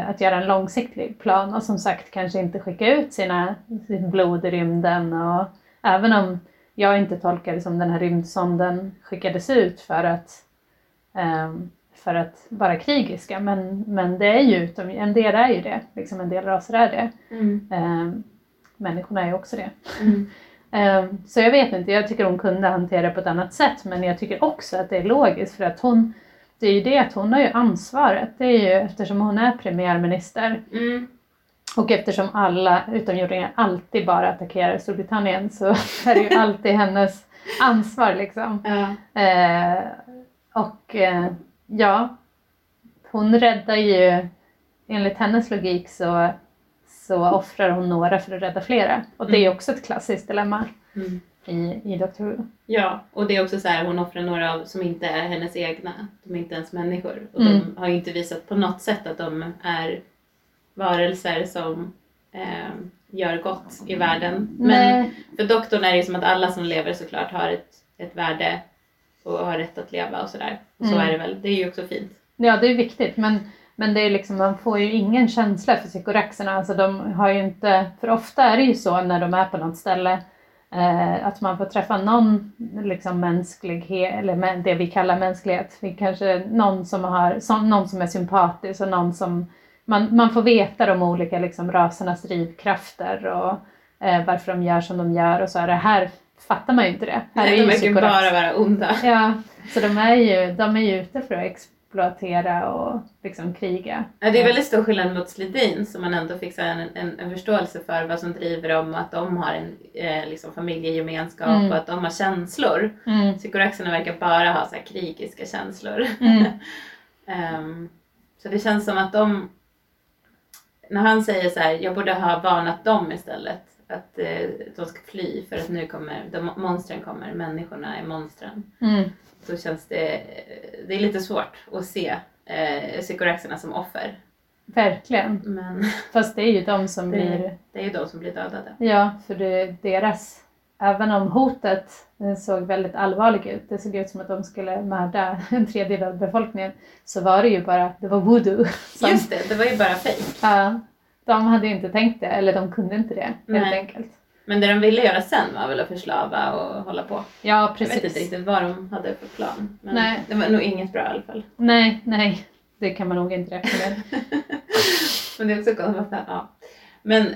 att göra en långsiktig plan och som sagt kanske inte skicka ut sina, sitt blod i rymden och även om jag inte tolkar det som den här rymdsonden skickades ut för att ehm, för att vara krigiska men, men det är ju en del är ju det, liksom en del raser är det. Mm. Ehm, människorna är ju också det. Mm. Ehm, Så jag vet inte, jag tycker hon kunde hantera det på ett annat sätt men jag tycker också att det är logiskt för att hon det är ju det att hon har ju ansvaret. Det är ju eftersom hon är premiärminister Mm. och eftersom alla utomjordingar alltid bara attackerar Storbritannien så är det ju alltid hennes ansvar liksom. Ja. Eh, och eh, ja, hon räddar ju, enligt hennes logik så, så offrar hon några för att rädda flera. Och det är ju också ett klassiskt dilemma Mm. I, i Doctor Who. ja, och det är också så här, hon offrar några av, som inte är hennes egna. De är inte ens människor. Och Mm. de har ju inte visat på något sätt att de är varelser som eh, gör gott i världen. Men Nej, För doktorn är det ju som att alla som lever såklart har ett, ett värde och har rätt att leva och sådär. Och så Mm. är det väl. Det är ju också fint. ja det är viktigt men, Men det är liksom, man får ju ingen känsla för sykoraxerna. Alltså de har ju inte, för ofta är det ju så när de är på något ställe eh, att man får träffa någon liksom mänsklighet, eller det vi kallar mänsklighet. Kanske någon som, har, som, någon som är sympatisk och någon som man, man får veta de olika liksom, rasernas drivkrafter och eh, varför de gör som de gör och så är det här fattar man ju inte det. Här Nej, är de ju verkar psykorax. bara vara onda. Ja, så de är ju, de är ju ute för att exploatera och liksom kriga. Ja, det är väldigt stor skillnad mot Sledin som man ändå fick en, en, en förståelse för vad som driver dem och att de har en eh, liksom familjegemenskap Mm. och att de har känslor. Mm. Psykoraxerna verkar bara ha så krigiska känslor. Mm. Ehm, så det känns som att de, när han säger så här, jag borde ha varnat dem istället. Att eh, de ska fly för att nu kommer, de, monstren kommer, människorna är monstren. Mm. Då känns det, det är lite svårt att se eh, psykoraxerna som offer. Verkligen. Men Fast det är ju de som blir, det, det är ju de som blir dödade. ja, för det, deras, även om hotet eh, såg väldigt allvarligt ut, det såg ut som att de skulle mörda en tredjedel av befolkningen, så var det ju bara, det var voodoo. Som, Just det, det var ju bara fejk. Ja, de hade ju inte tänkt det, eller de kunde inte det helt Nej. enkelt. Men det de ville göra sen var väl att förslava och hålla på. Ja, Jag vet inte precis. riktigt vad de hade för plan. Men Nej. det var nog inget bra i alla fall. Nej, nej, det kan man nog inte räkna med. Men det är också att ja. Men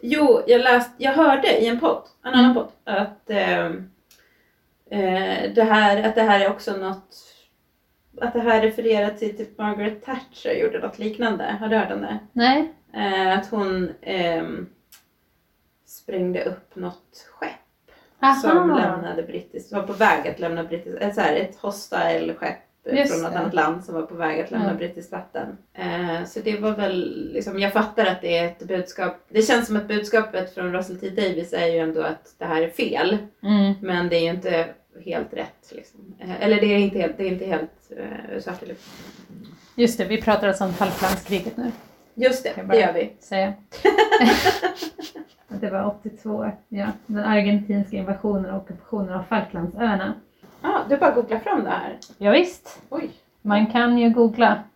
jo, jag läste, jag hörde i en podd, en annan Mm. podd, att, eh, eh, det här, att det här är också något att det här refererar till typ Margaret Thatcher gjorde något liknande. Har du hört om det? Nej, Eh, att hon ehm, sprängde upp något skepp som Aha. lämnade brittiskt, var på väg att lämna brittiskt, ett, så här, ett hostile skepp eh, Just från något det. annat land som var på väg att lämna Ja. brittiskt vatten. Eh, så det var väl, liksom, jag fattar att det är ett budskap, det känns som att budskapet från Russell T Davis är ju ändå att det här är fel, Mm. men det är ju inte helt rätt. Liksom. Eh, eller det är inte helt, det är inte helt eh, svart Just det, vi pratar alltså om Falklandskriget nu, Just det, det gör vi. säger Det var 82, ja. Den argentinska invasionen och ockupationen av Falklandsöarna. Ja, du bara googlar fram det här. Ja, visst, Oj. man kan ju googla.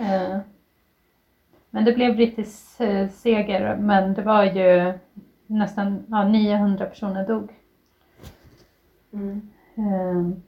Eh, Men det blev brittisk eh, seger, men det var ju nästan ja, 900 personer dog. Mm. Eh,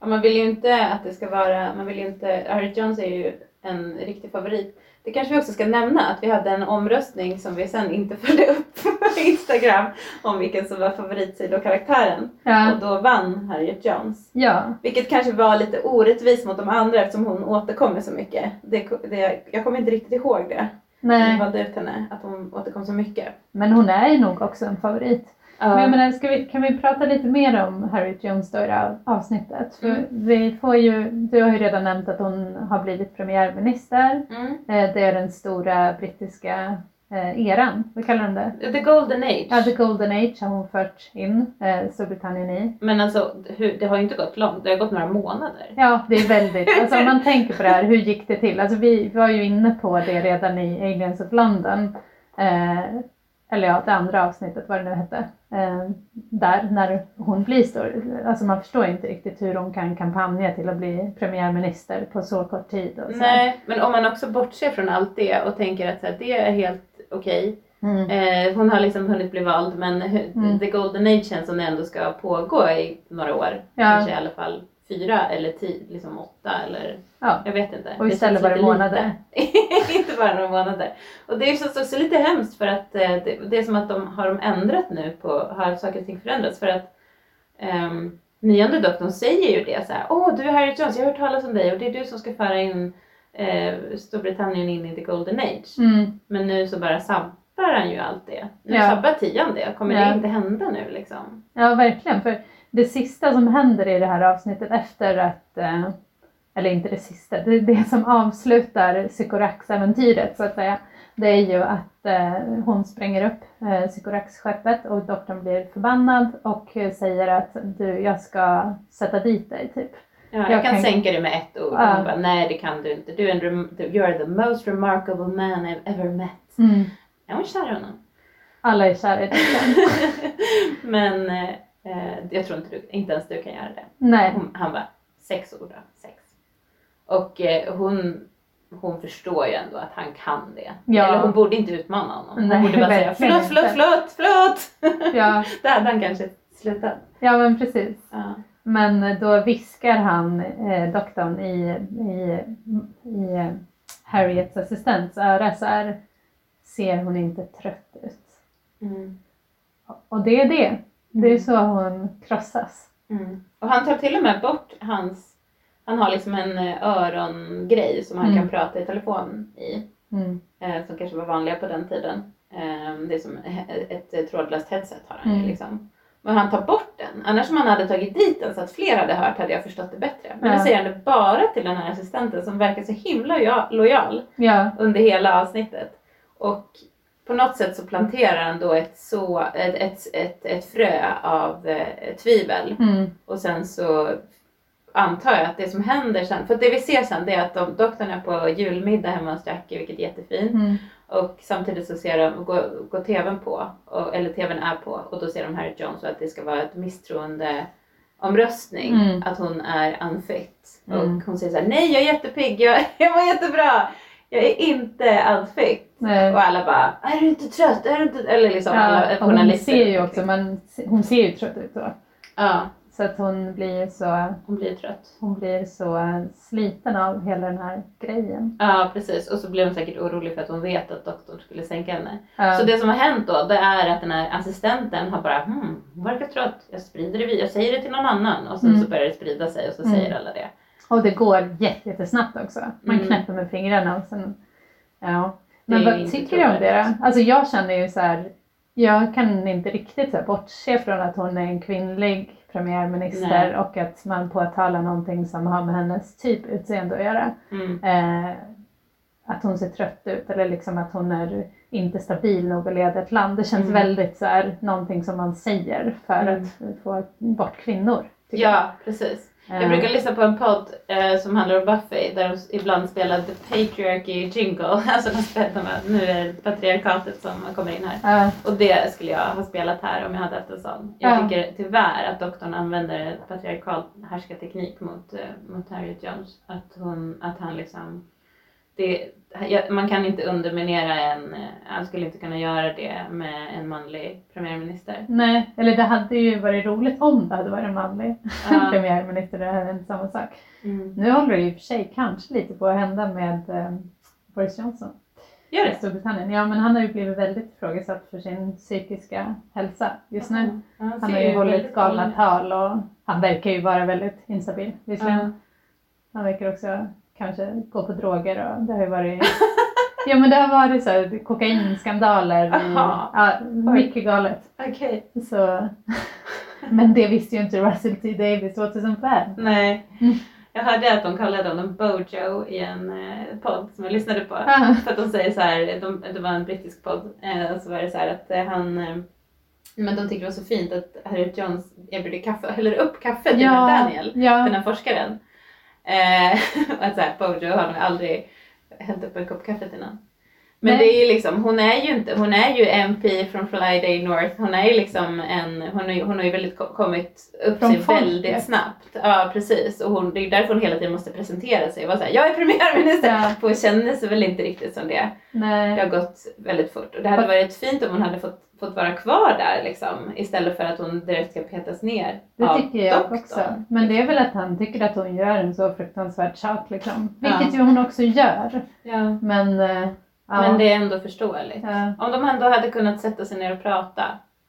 Ja, man vill ju inte att det ska vara, man vill ju inte, Harry Jones är ju en riktig favorit. Det kanske vi också ska nämna att vi hade en omröstning som vi sen inte följde upp på Instagram om vilken som var favoritsidokaraktären. Ja, Och då vann Harriet Jones. ja, Vilket kanske var lite orättvist mot de andra eftersom hon återkommer så mycket. Det, det, jag kommer inte riktigt ihåg det. när vi nej, valde ut henne, att hon återkom så mycket. men hon är ju nog också en favorit. Men jag Ja. menar, ska vi, kan vi prata lite mer om Harriet Jones då i det här avsnittet? För Mm. vi får ju, du har ju redan nämnt att hon har blivit premiärminister. Mm. Eh, Det är den stora brittiska eh, eran, vad kallar de det? The Golden Age. Ja, the golden age har hon fört in eh, Storbritannien i. Men alltså, hur, det har ju inte gått långt, det har gått några månader. Ja, det är väldigt, alltså om man tänker på det här, hur gick det till? Alltså vi var ju inne på det redan i Aliens of London. Eh, eller ja, det andra avsnittet, vad det nu hette. Eh, där, när hon blir stor. Alltså man förstår inte riktigt hur hon kan kampanja till att bli premiärminister på så kort tid. Och så. Nej, men om man också bortser från allt det och tänker att så här, det är helt okej. Mm. Eh, hon har liksom hunnit bli vald men Mm. the golden age känns som det ändå ska pågå i några år. Ja. Kanske i alla fall fyra eller tio, liksom åtta eller Ja. jag vet inte. Och istället var det månader. inte bara några månader. Och det känns också lite hemskt för att eh, det, det är som att de har de ändrat nu på, har saker och ting förändrats för att um, nionde doktorn säger ju det så här. Åh, du är Harry Jones, jag har hört talas om dig och det är du som ska föra in eh, Storbritannien in i the golden age. Mm. Men nu så bara sabbar han ju allt det. Nu Ja. sabbar tian det. Kommer Ja. det inte hända nu liksom? Ja, verkligen. För det sista som händer i det här avsnittet efter att, eh, eller inte det sista, det, det som avslutar Sycorax-äventyret så att säga, det är ju att eh, hon spränger upp eh, Sycorax-skeppet och doktorn blir förbannad och eh, säger att du, jag ska sätta dit dig typ. Ja, jag, Jag kan kan- sänka det med ett ord. Ja. Hon bara, nej det kan du inte. Du är en rem- you're the most remarkable man I've ever met. Är hon kär i honom? Alla är kära i. Men eh, jag tror inte, du, inte ens du kan göra det. Nej, Hon, han bara, sex ord då, sex. Och eh, hon, hon förstår ju ändå att han kan det. Ja. Eller hon borde inte utmana honom. Hon Nej, borde bara säga förlåt, förlåt, förlåt, förlåt. Ja, Då hade han kanske slutat. ja men precis. Ja. Men då viskar han, eh, doktorn, i, i, i eh, Harriets assistents öra så här, ser hon inte trött ut? Mm. Och det är det. Det är så hon krossas. Mm. Och han tar till och med bort hans, han har liksom en eh, örongrej som han Mm. kan prata i telefon i. Mm. eh, som kanske var vanliga på den tiden. Eh, det är som ett, ett trådlöst headset har han Mm. liksom. Men han tar bort den. Annars om han hade tagit dit den så att fler hade hört hade jag förstått det bättre. Men Ja. nu säger han det bara till den här assistenten som verkar så himla loja- lojal Ja, under hela avsnittet. Och på något sätt så planterar han då ett, så, ett, ett, ett, ett frö av eh, tvivel. mm. Och sen så antar jag att det som händer sen, för det vi ser sen det är att de, doktorn är på julmiddag hemma hos Jackie, vilket är jättefint. Mm. Och samtidigt så ser de, går, går tvn på, och, eller tvn är på, och då ser de Harry Jones och att det ska vara ett misstroende omröstning, Mm. att hon är unfit. Mm. Och hon säger så här: nej jag är jättepigg, jag, jag mår jättebra, jag är inte unfit. Nej. Och alla bara, är du inte trött? Är du inte... Eller liksom alla Ja, hon journalister. ser ju också, men hon ser ju trött ut då. Ja, Så att hon blir så, hon blir trött. hon blir så sliten av hela den här grejen. Ja precis och så blev hon säkert orolig för att hon vet att doktorn skulle sänka henne. Ja. Så det som har hänt då det är att den här assistenten har bara hmm, hon verkar trött, jag sprider det jag säger det till någon annan och sen Mm. så börjar det sprida sig och så Mm. säger alla det. Och det går jätte- jättesnabbt också. Man Mm. knäpper med fingrarna och sen, ja. Men vad tycker du om det då? Alltså jag känner ju så här, jag kan inte riktigt så här bortse från att hon är en kvinnlig premiärminister Nej. och att man påtalar någonting som har med hennes typ utseende att göra. Mm. Eh, att hon ser trött ut eller liksom att hon är inte stabil nog att leda ett land. Det känns Mm. väldigt så här, någonting som man säger för Mm. att få bort kvinnor. Ja precis. Jag. Brukar lyssna på en podd eh, som handlar om Buffy där de ibland spelar The Patriarchy Jingle. Alltså de spelar, nu är det patriarkatet som kommer in här. Eh, Och det skulle jag ha spelat här om jag hade haft en sån. Jag Ja. tycker tyvärr att doktorn använder patriarkal härskarteknik mot, eh, mot Harriet Jones. Att, hon, att han liksom... Det, man kan inte underminera en... eh, Han skulle inte kunna göra det med en manlig premiärminister. nej, eller det hade ju varit roligt om det hade varit en manlig Ja. premiärminister. Det är inte samma sak. Mm. Nu håller det och för sig kanske lite på att hända med eh, Boris Johnson Gör det? Storbritannien. Ja, men han har ju blivit väldigt ifrågasatt för sin psykiska hälsa just nu. Ja, Han ser har ju hållit galna tal och han verkar ju vara väldigt instabil visserligen. Ja. Han verkar också kanske gå på droger och det har ju varit Ja men det har varit så här, kokainskandaler. Aha. Ja, mycket galet. Så, men det visste ju inte Russell T Davis 2005. Nej. Mm. Jag hörde att de kallade honom Bojo i en eh, podd som jag lyssnade på. Ah, För att de säger så här, de, det var en brittisk podd, eh, och så var det så här att eh, han eh, men de tyckte det var så fint att Harriet Jones erbjuder kaffe, häller upp kaffe till ja, Daniel, ja, den här forskaren. Eh, att så här, Bojo har nog aldrig hällt upp en kopp kaffe till någon. Men Nej. det är ju liksom, hon är ju inte, hon är ju MP från Friday North, hon är ju liksom en, hon ju, hon har ju väldigt ko- kommit upp Från sig folket. väldigt snabbt. Ja precis, och hon, det är därför hon hela tiden måste presentera sig vara såhär, jag är premiärminister! Ja. För hon känner sig väl inte riktigt som det. Det nej. har gått väldigt fort och det hade varit fint om hon hade fått, fått vara kvar där liksom istället för att hon direkt ska petas ner Det av tycker jag doktorn. också. Men det är väl att han tycker att hon gör en så fruktansvärd sak liksom. Ja. Vilket ju hon också gör. Ja. Men, ja. Men det är ändå förståeligt. ja. Om de ändå hade kunnat sätta sig ner och prata.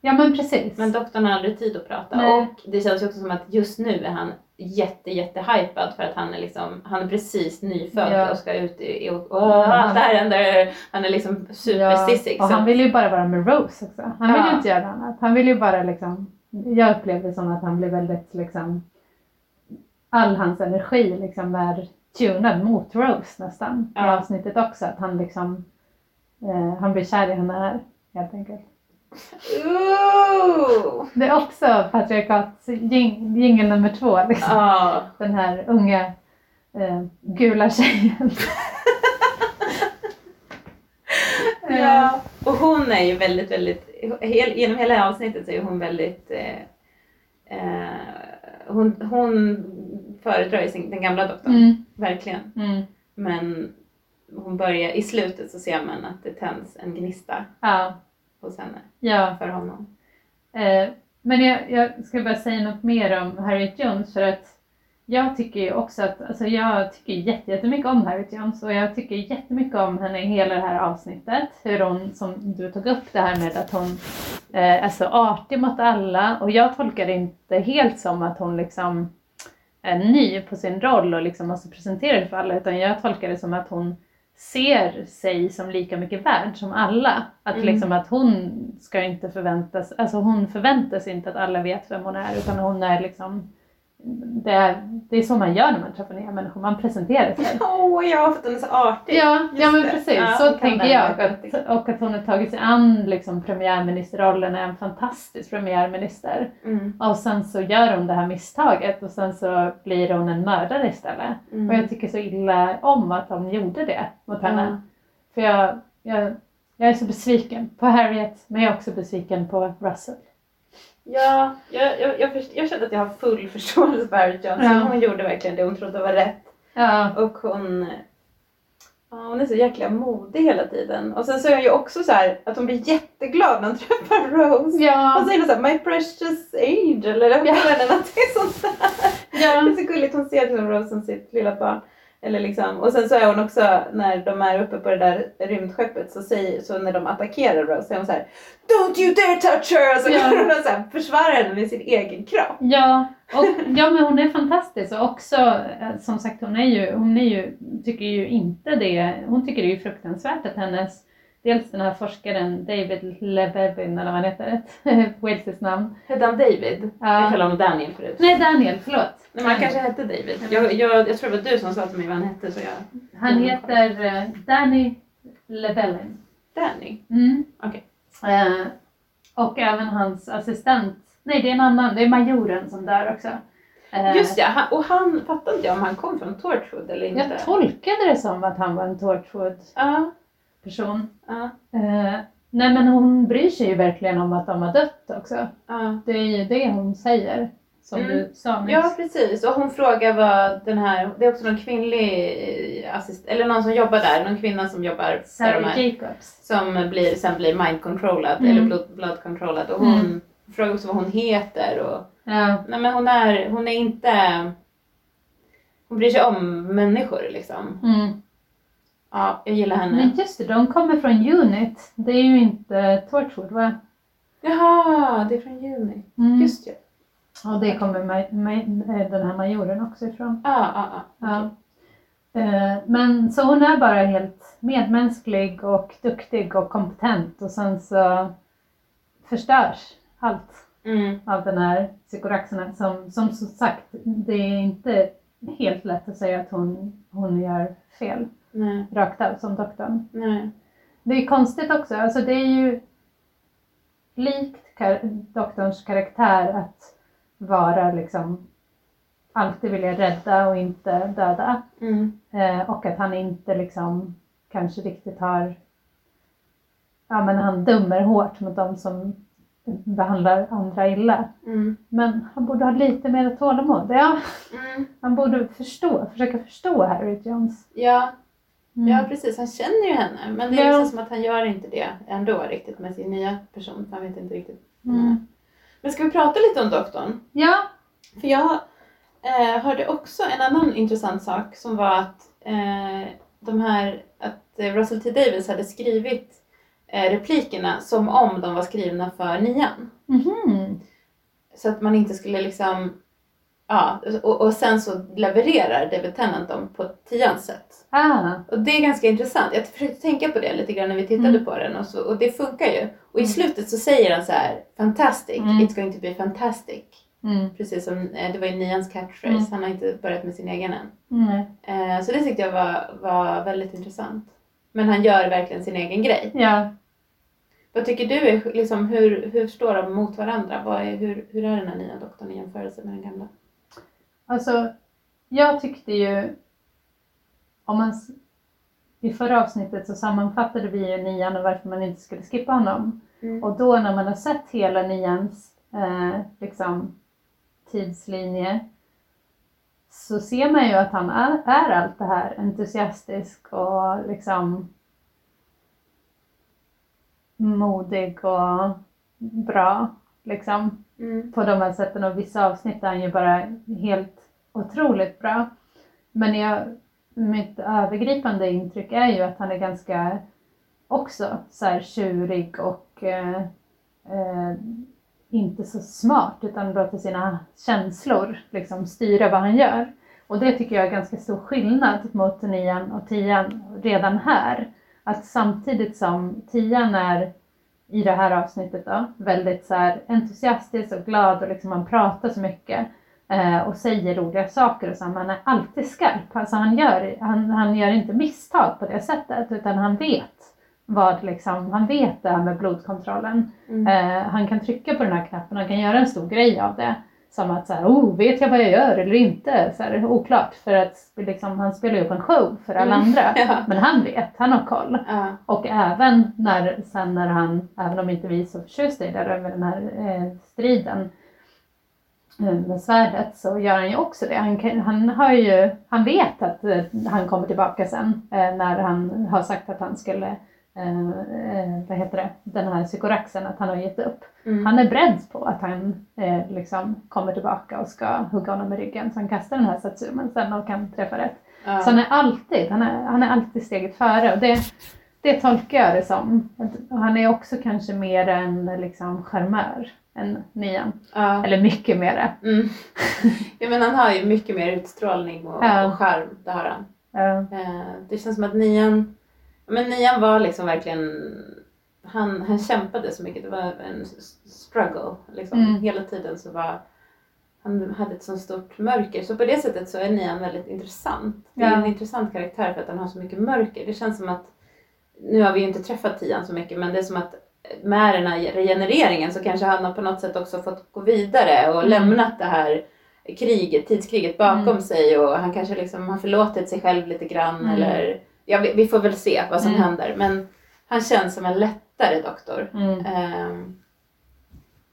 Ja men precis. Men doktorn har aldrig tid att prata. Nej. Och det känns ju också som att just nu är han jätte, jätte hypad för att han är liksom, han är precis nyfödd Ja. och ska ut i, och, och allt det här händer. Han är liksom superstissig. och så- han vill ju bara vara med Rose också. Han vill Ja. ju inte göra annat. Han vill ju bara liksom, jag upplevde som att han blev väldigt liksom, all hans energi liksom är tunad mot Rose nästan i Ja. avsnittet också. Att han liksom, eh, han blir kär i henne här helt enkelt. Ooh! Det är också patriarkatsjingel nummer två. Liksom. Ja. Den här unga eh, gula tjejen. Ja, och hon är ju väldigt, väldigt, hel, genom hela avsnittet så är hon väldigt, eh, eh, hon, hon föredrar ju den gamla doktorn. Mm. verkligen. Mm. Men hon börjar, i slutet så ser man att det tänds en gnista Ja, hos henne, ja. för honom. Eh, men jag, jag ska bara säga något mer om Harriet Jones för att jag tycker ju också att, alltså jag tycker jätte- jättemycket om Harriet Jones och jag tycker jättemycket om henne i hela det här avsnittet. Hur hon, som du tog upp det här med att hon eh, är så artig mot alla och jag tolkar det inte helt som att hon liksom är ny på sin roll och liksom måste presentera det för alla utan jag tolkar det som att hon ser sig som lika mycket värd som alla. Att, Mm. liksom, att hon ska inte förväntas, alltså hon förväntar sig inte att alla vet vem hon är utan hon är liksom det är, det är så man gör när man träffar nya människor, man presenterar sig. Åh ja, för att hon är så artig. Ja, Just ja men precis, Ja, så tänker jag. Att, och att hon har tagit sig an liksom, premiärministerrollen, är en fantastisk premiärminister. Mm. Och sen så gör hon det här misstaget och sen så blir hon en mördare istället. Mm. Och jag tycker så illa om att de gjorde det mot henne. Ja. För jag, jag, jag är så besviken på Harriet, men jag är också besviken på Russell. Ja, jag, jag, jag, först, jag kände att jag har full förståelse för Harriet Johnson. Ja. Hon gjorde verkligen det hon trodde var rätt. Ja, Och hon, ja, hon är så jäkla modig hela tiden. Och sen så är hon ju också så här att hon blir jätteglad när hon träffar Rose. ja, Hon säger något såhär, my precious angel eller Ja. ja. någonting sånt där. Det ja, är så gulligt, hon ser liksom Rose som sitt lilla barn. Eller liksom, och sen så är hon också, när de är uppe på det där rymdskeppet, så, säger, så när de attackerar Rose så är hon så här Don't you dare touch her! Och så Ja. hon så här försvarar henne med sin egen kropp. ja, och, ja men hon är fantastisk och också eh, som sagt hon är ju, hon är ju, tycker ju inte det, hon tycker det är fruktansvärt att hennes, dels den här forskaren David Lebevin eller vad han heter, walesiskt namn. Hette han David? Jag Ja. kallade honom Daniel förut. Nej Daniel, förlåt. Nej, men han kanske hette David. Jag, jag, jag tror det var du som sa till mig vad han hette så jag... Han heter eh, Danny Lebellin. Danny. Mm. Okej. Eh, och även hans assistent, nej det är en annan, det är majoren som dör också. Eh, Just ja, och han fattade inte jag om han kom från Torchwood eller inte. Jag tolkade det som att han var en Torchwood-person. Ja, ja, Eh, nej men hon bryr sig ju verkligen om att de har dött också. ja. Det är ju det hon säger, som Mm. du sa nyss. Ja, precis. Och hon frågar vad den här, det är också någon kvinnlig eh, assist, eller någon som jobbar där, någon kvinna som jobbar där Sarah här, Jacobs. som blir, sen blir mind controllad Mm. eller blood, blood controllad och hon Mm. frågar också vad hon heter och Ja. nej men hon är, hon är inte, hon bryr sig om människor liksom. Mm. Ja, jag gillar henne. Men just det, de kommer från Unit. Det är ju inte Torchwood va? Jaha, det är från juni. Mm. Just det. Och det kommer ma- ma- eh, den här majoren också ifrån. Ja, ja, ja. Ja. Eh, Men så hon är bara helt medmänsklig och duktig och kompetent och sen så förstörs allt Mm. av den här psykoraxen som som sagt, det är inte helt lätt att säga att hon, hon gör fel Nej, rakt av som doktorn. nej. Det är konstigt också, alltså det är ju likt kar- doktorns karaktär att vara liksom alltid vilja rädda och inte döda. Mm. Eh, och att han inte liksom kanske riktigt har, ja men han dömer hårt mot de som behandlar andra illa. Mm. Men han borde ha lite mer tålamod. Ja, Mm. han borde förstå, försöka förstå Harriet Jones. Ja, Mm. ja, precis. Han känner ju henne. Men det är Ja. liksom som att han gör inte det ändå riktigt med sin nya person. Han vet inte riktigt. Mm. Men ska vi prata lite om doktorn? Ja. För jag eh, hörde också en annan intressant sak som var att eh, de här, att Russell T Davis hade skrivit eh, replikerna som om de var skrivna för nian. Mhm. Så att man inte skulle liksom, ja, och, och sen så levererar David Tennant dem på tians sätt. Ah. Och det är ganska intressant. Jag försökte tänka på det lite grann när vi tittade Mm. på den och, så, och det funkar ju. Och i Mm. slutet så säger han så här, fantastic, Mm. it's going to be fantastic. Mm. Precis som, eh, det var ju nians catchphrase, Mm. han har inte börjat med sin egen än. Eh, så det tyckte jag var, var väldigt intressant. Men han gör verkligen sin egen grej. Ja. Vad tycker du, är, liksom, hur, hur står de mot varandra? Vad är, hur, hur är den här nya doktorn i jämförelse med den gamla? Alltså, jag tyckte ju... Om man, I förra avsnittet så sammanfattade vi ju nian och varför man inte skulle skippa honom. Mm. Och då när man har sett hela nians eh, liksom, tidslinje så ser man ju att han är, är allt det här entusiastisk och liksom modig och bra liksom Mm. på de här sätten och vissa avsnitt är han ju bara helt otroligt bra. Men jag, mitt övergripande intryck är ju att han är ganska också så här tjurig och eh, eh, inte så smart utan låter sina känslor liksom styra vad han gör. Och det tycker jag är ganska stor skillnad mot nian och tian redan här. Att samtidigt som tian är i det här avsnittet då, väldigt så här entusiastisk och glad och liksom han pratar så mycket eh, och säger roliga saker och så, han är alltid skarp. Alltså han gör, han, han gör inte misstag på det sättet utan han vet vad liksom, han vet det här med blodkontrollen. Mm. Eh, han kan trycka på den här knappen, han kan göra en stor grej av det. Som att så här, oh, vet jag vad jag gör eller inte? Så här, oklart. För att liksom, han spelar ju upp en show för alla Mm. andra. Ja. Men han vet, han har koll. Ja. Och även när, sen när han, även om inte vi är så förtjusta i det över den här eh, striden eh, med svärdet så gör han ju också det. Han, kan, han, har ju, han vet att eh, han kommer tillbaka sen eh, när han har sagt att han skulle, eh, eh, vad heter det, den här psykoraxen, att han har gett upp. Mm. Han är beredd på att han eh, liksom kommer tillbaka och ska hugga honom i ryggen. Så han kastar den här satsumen sen och kan träffa rätt. Ja. Så han är alltid, han är, han är alltid steget före. Och det, det tolkar jag det som. Han är också kanske mer en liksom, charmör än nian. Ja. Eller mycket mer. Mm. ja, men han har ju mycket mer utstrålning och, Ja. och charm, det har han. Ja. Eh, det känns som att nian, men nian var liksom verkligen, han, han kämpade så mycket, det var en struggle liksom. Mm. Hela tiden så var, han hade ett så stort mörker. Så på det sättet så är nian väldigt intressant. Det är Ja. en intressant karaktär för att han har så mycket mörker. Det känns som att, nu har vi ju inte träffat tian så mycket, men det är som att med den här regenereringen så kanske han har på något sätt också fått gå vidare och Mm. lämnat det här kriget, tidskriget bakom Mm. sig och han kanske liksom har förlåtit sig själv lite grann Mm. eller ja, vi, vi får väl se vad som Mm. händer men han känns som en lättare doktor. Mm. Ehm,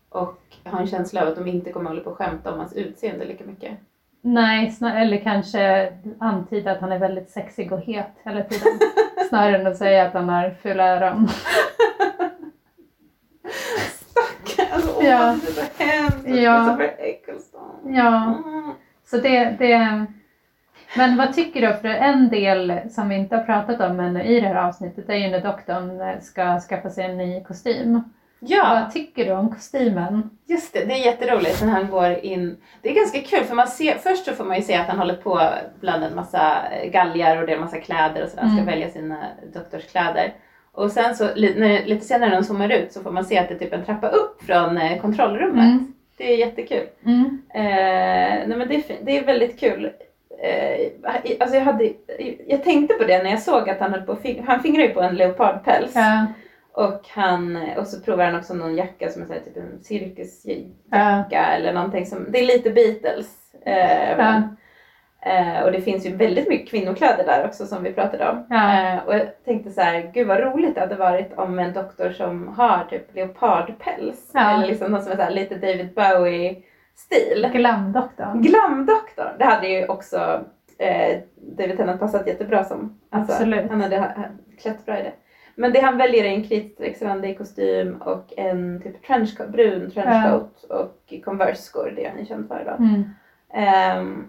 och har en känsla av att de inte kommer hålla på och skämta om hans utseende lika mycket. Nej, eller kanske antyda att han är väldigt sexig och het hela tiden. Snarare än att säga att han har fula öron. Alltså, åh, Ja. det är så hemskt. Ja. Christopher Eccleston. Ja, Mm. så det, det... Men vad tycker du? För en del som vi inte har pratat om ännu i det här avsnittet är ju när doktorn eh, ska skaffa sig en ny kostym. Ja, Vad tycker du om kostymen? just det. Det är jätteroligt när han går in. Det är ganska kul för man ser, först så får man ju se att han håller på bland en massa galgar och det är en massa kläder och sådär. Han ska Mm. välja sina doktorskläder. Och sen så när, lite senare när de zoomar ut så får man se att det är typ en trappa upp från eh, kontrollrummet. Mm. Det är jättekul. Mm. Eh, nej men det är, det är väldigt kul. Eh, alltså jag, hade, jag tänkte på det när jag såg att han höll på, han fingrar ju på en leopardpäls. Ja, Och, han, och så provar han också någon jacka som är så här, typ en cirkusjacka ja, eller någonting som, det är lite Beatles. Eh, Ja. eh, och det finns ju väldigt mycket kvinnokläder där också som vi pratade om. Ja. Eh, och jag tänkte så här, gud vad roligt det hade varit om en doktor som har typ leopardpäls. Eller liksom någon som är så här, lite David Bowie-stil. glamdoktorn. Glamdoktorn, det hade ju också eh, David Tennant passat jättebra som. Alltså, Absolut. Han hade ha- klätt bra i det. Men det han väljer är en kritstrecksrandig kostym och en typ trenchcoat, brun trenchcoat och Converse-skor, det är han ju känd för idag. Mm. Ehm,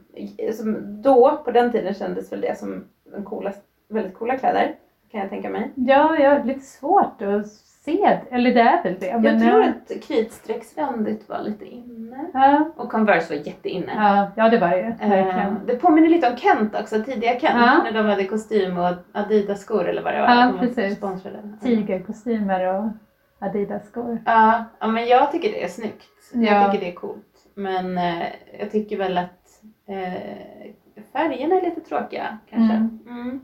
som då, på den tiden kändes väl det som en coola, väldigt coola kläder, kan jag tänka mig. Ja, jag har lite svårt att se, eller det är väl det. jag tror ja. att kritstrecksrandigt var lite inne. Ja, Och Converse var jätteinne. ja, ja, det var det ju. Eh, Verkligen. det påminner lite om Kent också, tidiga Kent. Ja. När de hade kostym och Adidas-skor eller vad det var. Ja, de precis. Sponsrade. Tigerkostymer och Adidas-skor. Ja, ja, men jag tycker det är snyggt. Ja. Jag tycker det är coolt. Men eh, jag tycker väl att eh, färgerna är lite tråkiga kanske. Mm. Mm.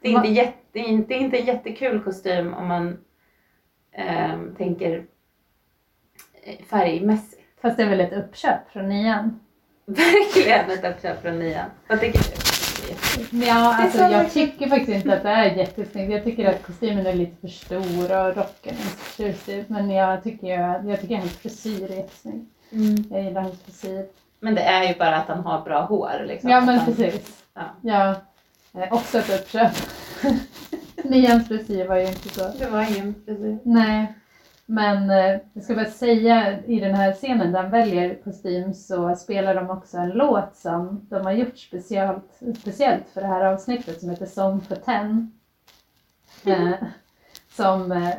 Det, är inte jätte, det, är inte, det är inte en jättekul kostym om man ehm, tänker eh, färgmässigt. Fast det är väl ett uppköp från nian? Verkligen ett uppköp från nian. Vad tycker du? Ja, alltså så jag tycker faktiskt inte att det är jättesnyggt. Jag tycker att kostymen är lite för stor och rocken är så förtjust i. Men jag tycker, jag tycker hans frisyr är jättesnygg. Mm. Jag gillar hans frisyr. Men det är ju bara att han har bra hår. Liksom. Ja men precis. Ja. Ja. Eh, också ett uppköp. Nians frisyr var ju inte så. Det var ingen precis. Nej. Men eh, jag ska bara säga i den här scenen där han väljer kostym så spelar de också en låt som de har gjort speciellt, speciellt för det här avsnittet som heter Song for Ten. Eh, som, eh,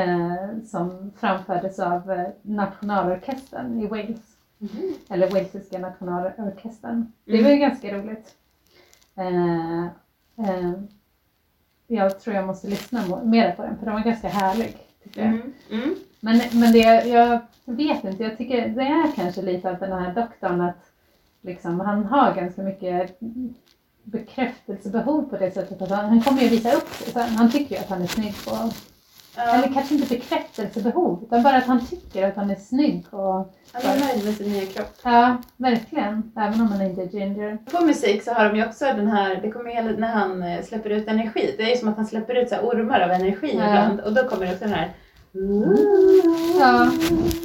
eh, som framfördes av eh, nationalorkestern i Wales. Mhm. Eller walesiska nationalorkestern. Det Mm. var ju ganska roligt. Jag tror jag måste lyssna mer på den för den var ganska härlig. Tycker jag. Mm. Mm. Men, men det, jag vet inte, jag tycker det är kanske lite av den här doktorn att liksom, han har ganska mycket bekräftelsebehov på det sättet att han, han kommer ju visa upp sig. Han tycker ju att han är snygg på, eller kanske inte bekräftelsebehov utan bara att han tycker att han är snygg och han är nöjd med sin nya kropp. ja, verkligen. Även om han inte är ginger. På musik så har de ju också den här, det kommer hela, när han eh, släpper ut energi. Det är ju som att han släpper ut så ormar av energi Ja. ibland. Och då kommer det också den här... Ja,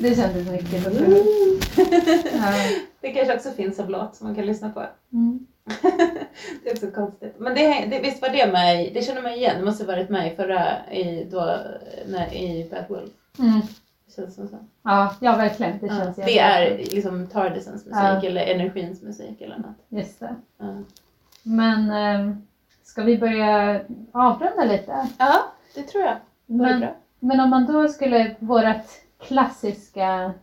det kändes mycket. Ja. Det kanske också finns som låt som man kan lyssna på. Mm. det är också konstigt. Men det, det, visst var det med det känner man igen, det måste varit med i förra, i, då, när, i Bad Wolf. Mm. Det känns som så. Ja, ja, verkligen. Det Ja, känns det är liksom Tardisens musik Ja. eller energins musik eller något. Just det. Ja. Men eh, ska vi börja avrunda lite? ja, det tror jag. Men, men om man då skulle, vårt klassiska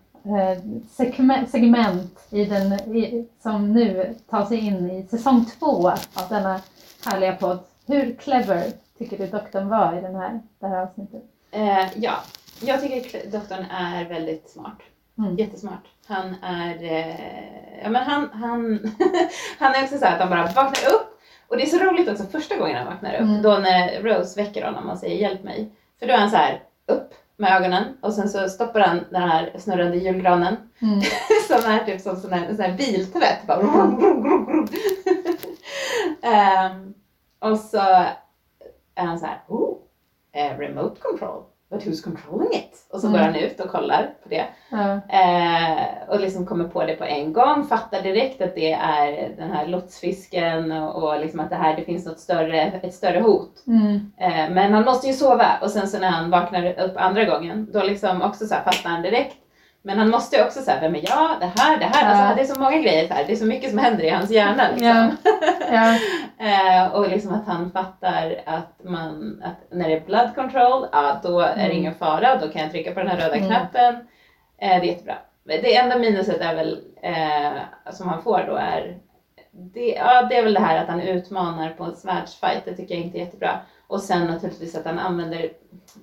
segment, segment i den, i, som nu tar sig in i säsong två av denna härliga podd. Hur clever tycker du doktorn var i den här, det här avsnittet? Eh, ja, jag tycker doktorn är väldigt smart. Mm. Jättesmart. Han är, eh, ja men han, han, han är också så att han bara vaknar upp. Och det är så roligt också första gången han vaknar upp. Mm. Då när Rose väcker honom och säger hjälp mig. För då är han så här upp med ögonen och sen så stoppar han den här snurrande julgranen. Mm. som är typ som sån här, en sån här biltvätt. Bara. Ehm, och så är han så här, oh, remote control. But who's controlling it? Och så går Mm. han ut och kollar på det. Ja. Eh, och liksom kommer på det på en gång, fattar direkt att det är den här lotsfisken och, och liksom att det här, det finns något större, ett större hot. Mm. Eh, men han måste ju sova och sen så när han vaknar upp andra gången, då liksom också så här fastnar han direkt. Men han måste ju också säga, vem är jag? Det här, det här. Ja. Alltså, det är så många grejer så här. Det är så mycket som händer i hans hjärna liksom. Ja. Eh, och liksom att han fattar att, man, att när det är blood control, ja då är det Mm. ingen fara, då kan jag trycka på den här röda Mm. knappen. Eh, det är jättebra. Det enda minuset är väl, eh, som han får då är, det, ja, det är väl det här att han utmanar på en svärdsfight, det tycker jag inte är jättebra. Och sen naturligtvis att han använder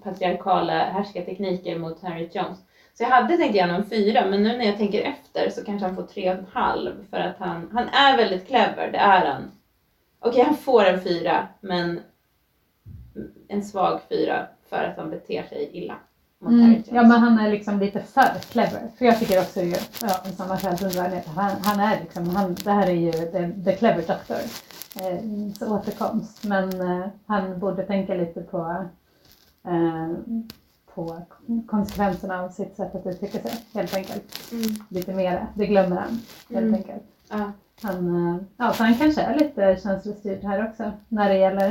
patriarkala härskartekniker mot Harriet Jones. Så jag hade tänkt ge honom fyra, men nu när jag tänker efter så kanske han får tre och en halv. För att han, han är väldigt clever, det är han. Okej, han får en fyra, men en svag fyra för att han beter sig illa Mm. Ja men han är liksom lite för clever. För jag tycker också ju, ja, i samma skäl som du han, han är liksom, han, det här är ju the, the clever doctor. Eh, så återkomst. Men eh, han borde tänka lite på, eh, på konsekvenserna av sitt sätt att uttrycka sig helt enkelt. Mm. Lite mer. Det glömmer han helt Mm. enkelt. Ja. Han, eh, ja, så han kanske är lite känslostyrd här också när det gäller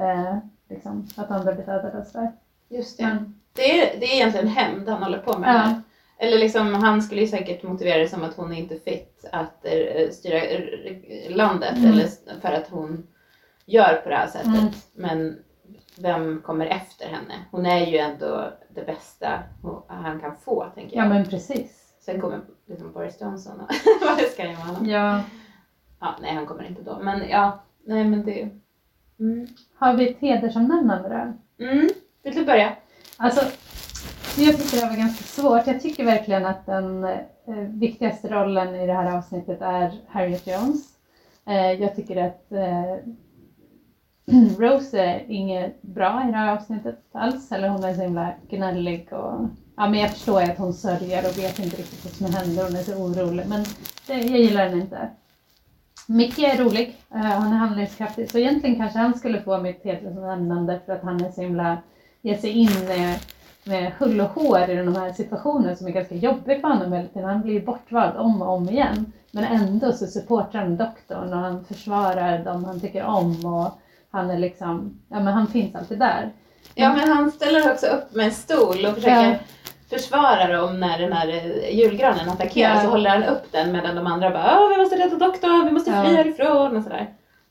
eh, liksom, att andra blir dödade och sådär. Just det. Men, Det är, det är egentligen hämnd han håller på med Ja. Eller liksom, han skulle ju säkert motivera det som att hon är inte fit att eh, styra landet Mm. eller för att hon gör på det här sättet. Mm. Men vem kommer efter henne? Hon är ju ändå det bästa han kan få, tänker jag. ja men precis. Sen kommer liksom Boris Johnson och vad ska jag med honom. Ja. Ja, nej, han kommer inte då. Men ja, nej men det... Mm. Har vi ett hedersomnämnande då? Mm. Vill du börja? Alltså, jag tycker det var ganska svårt. Jag tycker verkligen att den eh, viktigaste rollen i det här avsnittet är Harriet Jones. Eh, jag tycker att eh, Mm. Rose är inget bra i det här avsnittet alls. Eller hon är så himla gnällig och Ja men jag förstår ju att hon sörjer och vet inte riktigt vad som händer. Hon är så orolig. Men det, jag gillar henne inte. Micke är rolig. Uh, han är handlingskraftig. Så egentligen kanske han skulle få mitt hedersomnämnande för att han är så himla ger sig in med, med hull och hår i de här situationerna som är ganska jobbiga för honom hela tiden. Han blir ju bortvald om och om igen. Men ändå så supportar han doktorn och han försvarar dem han tycker om och han är liksom, ja men han finns alltid där. Ja, men han ställer också upp med en stol och försöker Ja. försvara dem när den här eh, julgranen attackerar. Ja. Så håller han upp den medan de andra bara Åh, vi måste rädda doktorn, vi måste Ja. fly härifrån och sådär.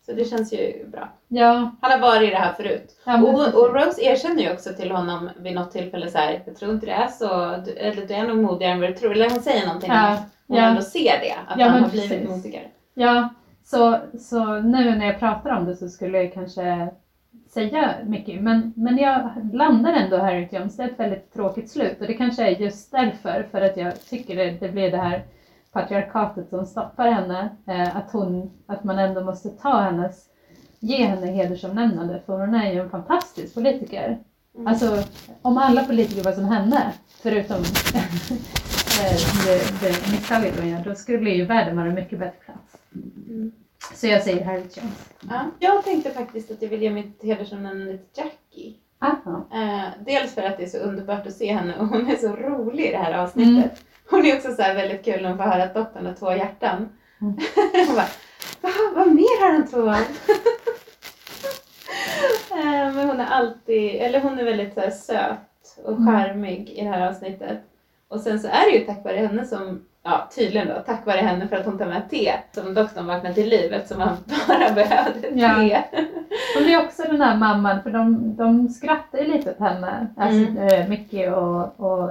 Så det känns ju bra. Ja, Han har varit i det här förut. ja Och, och Rose erkänner ju också till honom vid något tillfälle så här, jag tror inte det är så, du, eller du är nog modigare än vad du tror. Eller hon säger någonting Ja, om hon ja. ändå ser det, att han har blivit precis. modigare. Ja, så, så nu när jag pratar om det så skulle jag kanske säga mycket. Men, men jag landar ändå Harriet Jones. Det är ett väldigt tråkigt slut och det kanske är just därför. För att jag tycker det, det blir det här patriarkatet som stoppar henne. Eh, att, hon, att man ändå måste ta hennes, ge henne hedersomnämnande för hon är ju en fantastisk politiker. Mm. Alltså om alla politiker var som henne, förutom eh, det, det misstaget hon gör, då skulle ju världen vara en mycket bättre plats. Mm. Så jag säger Harriet Jones. Ja. Jag tänkte faktiskt att jag vill ge mitt hedersomnämnande till Jackie. Aha. Eh, dels för att det är så underbart att se henne och hon är så rolig i det här avsnittet. Hon är också så här väldigt kul när hon får höra att doktorn har två hjärtan. Mm. hon bara, Va, vad mer har han två av? eh, men hon är alltid, eller hon är väldigt så söt och Mm. charmig i det här avsnittet. Och sen så är det ju tack vare henne som, ja tydligen då, tack vare henne för att hon tar med te som doktorn vaknar till liv eftersom han bara behövde Ja. te. Hon är också den här mamman, för de, de skrattar ju lite åt henne. Alltså Mm. eh, Mickey och, och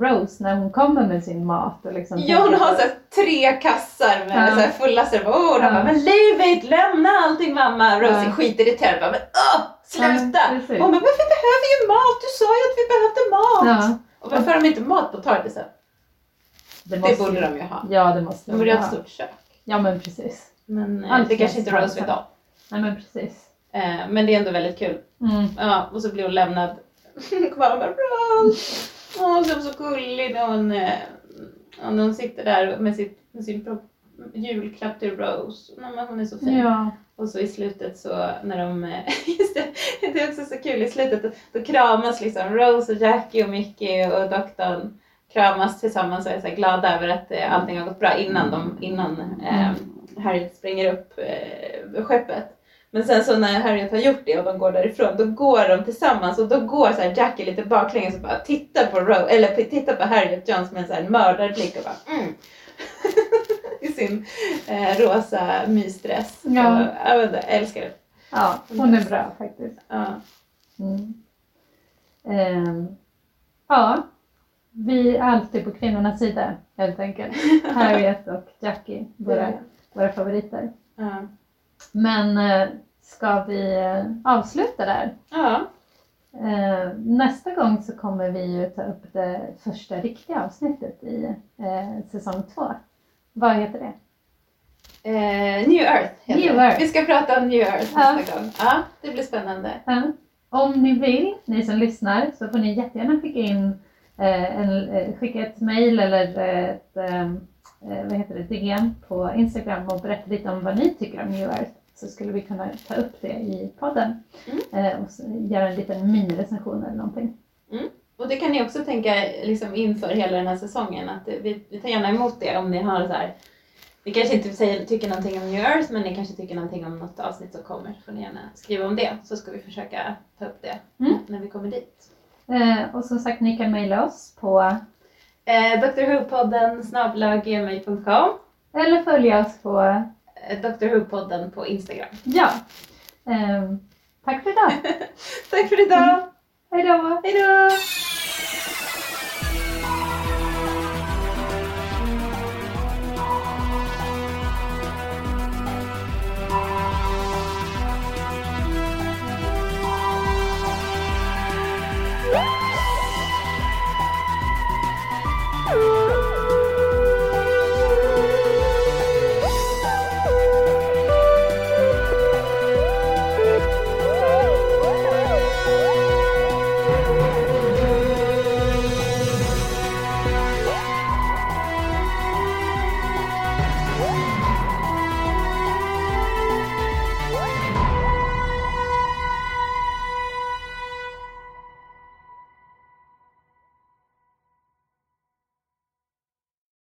Rose när hon kommer med sin mat. Och liksom Ja, hon har så tre kassar med Ja. så här fulla. Och de Ja. bara, men leave it, lämna allting mamma. Rosie Ja. skitirriterad bara, men åh, sluta. Ja, och hon bara, men vi behöver ju mat, du sa ju att vi behövde mat. Ja, Och varför har de inte mat på tardisen? Det, Det borde ju- de ju ha. Ja, det måste De borde ju ha ha. ett stort kök. Ja, men precis. Men eh, Allt det kanske inte Rose vet om. Nej, men precis. Eh, men det är ändå väldigt kul. Mm. Ja, och så blir hon lämnad kvar med Rose. Åh, så, så gullig när hon, eh, när hon sitter där med, sitt, med sin pro- julklapp till Rose. Nej, men hon är så fin. Ja. Och så i slutet så när de, eh, just det, det är också så kul i slutet, då, då kramas liksom Rose och Jackie och Mickey och doktorn kramas tillsammans och är så glada över att eh, allting har gått bra innan, de, innan eh, Harriet springer upp eh, skeppet. Men sen så när Harriet har gjort det och de går därifrån, då går de tillsammans och då går så här Jackie lite baklänges och bara tittar på Rose, eller tittar på Harriet Jones med en så här mördarblick och bara mm. I sin eh, rosa mysdress. Ja. Så, jag, vet inte, jag älskar det. ja, hon är bra faktiskt. Ja. Mm. Ehm, ja, vi är alltid på kvinnornas sida helt enkelt. Harriet och Jackie, våra, våra favoriter. Ja. Men eh, ska vi eh, avsluta där? ja. Eh, nästa gång så kommer vi ju ta upp det första riktiga avsnittet i säsong två. Vad heter det? Eh, New Earth heter New det. Earth. Vi ska prata om New Earth Ja. nästa gång. Ja, det blir spännande. Ja. Om ni vill, ni som lyssnar, så får ni jättegärna skicka in en, eh, skicka ett mail eller ett eh, eh, vad heter det, DM på Instagram och berätta lite om vad ni tycker om New Earth. Så skulle vi kunna ta upp det i podden eh, och göra en liten minirecension eller någonting. Och det kan ni också tänka liksom, inför hela den här säsongen. Att vi, vi tar gärna emot det om ni har så här. Ni kanske inte säger, tycker någonting om New Earth men ni kanske tycker någonting om något avsnitt som kommer. Så får ni gärna skriva om det så ska vi försöka ta upp det Mm. när vi kommer dit. Eh, och som sagt, ni kan mejla oss på Eh, Drwho-podden eller följa oss på eh, Drwho-podden på Instagram. Ja. Ehm, tack för idag. Tack för idag! Hej då! Hej då!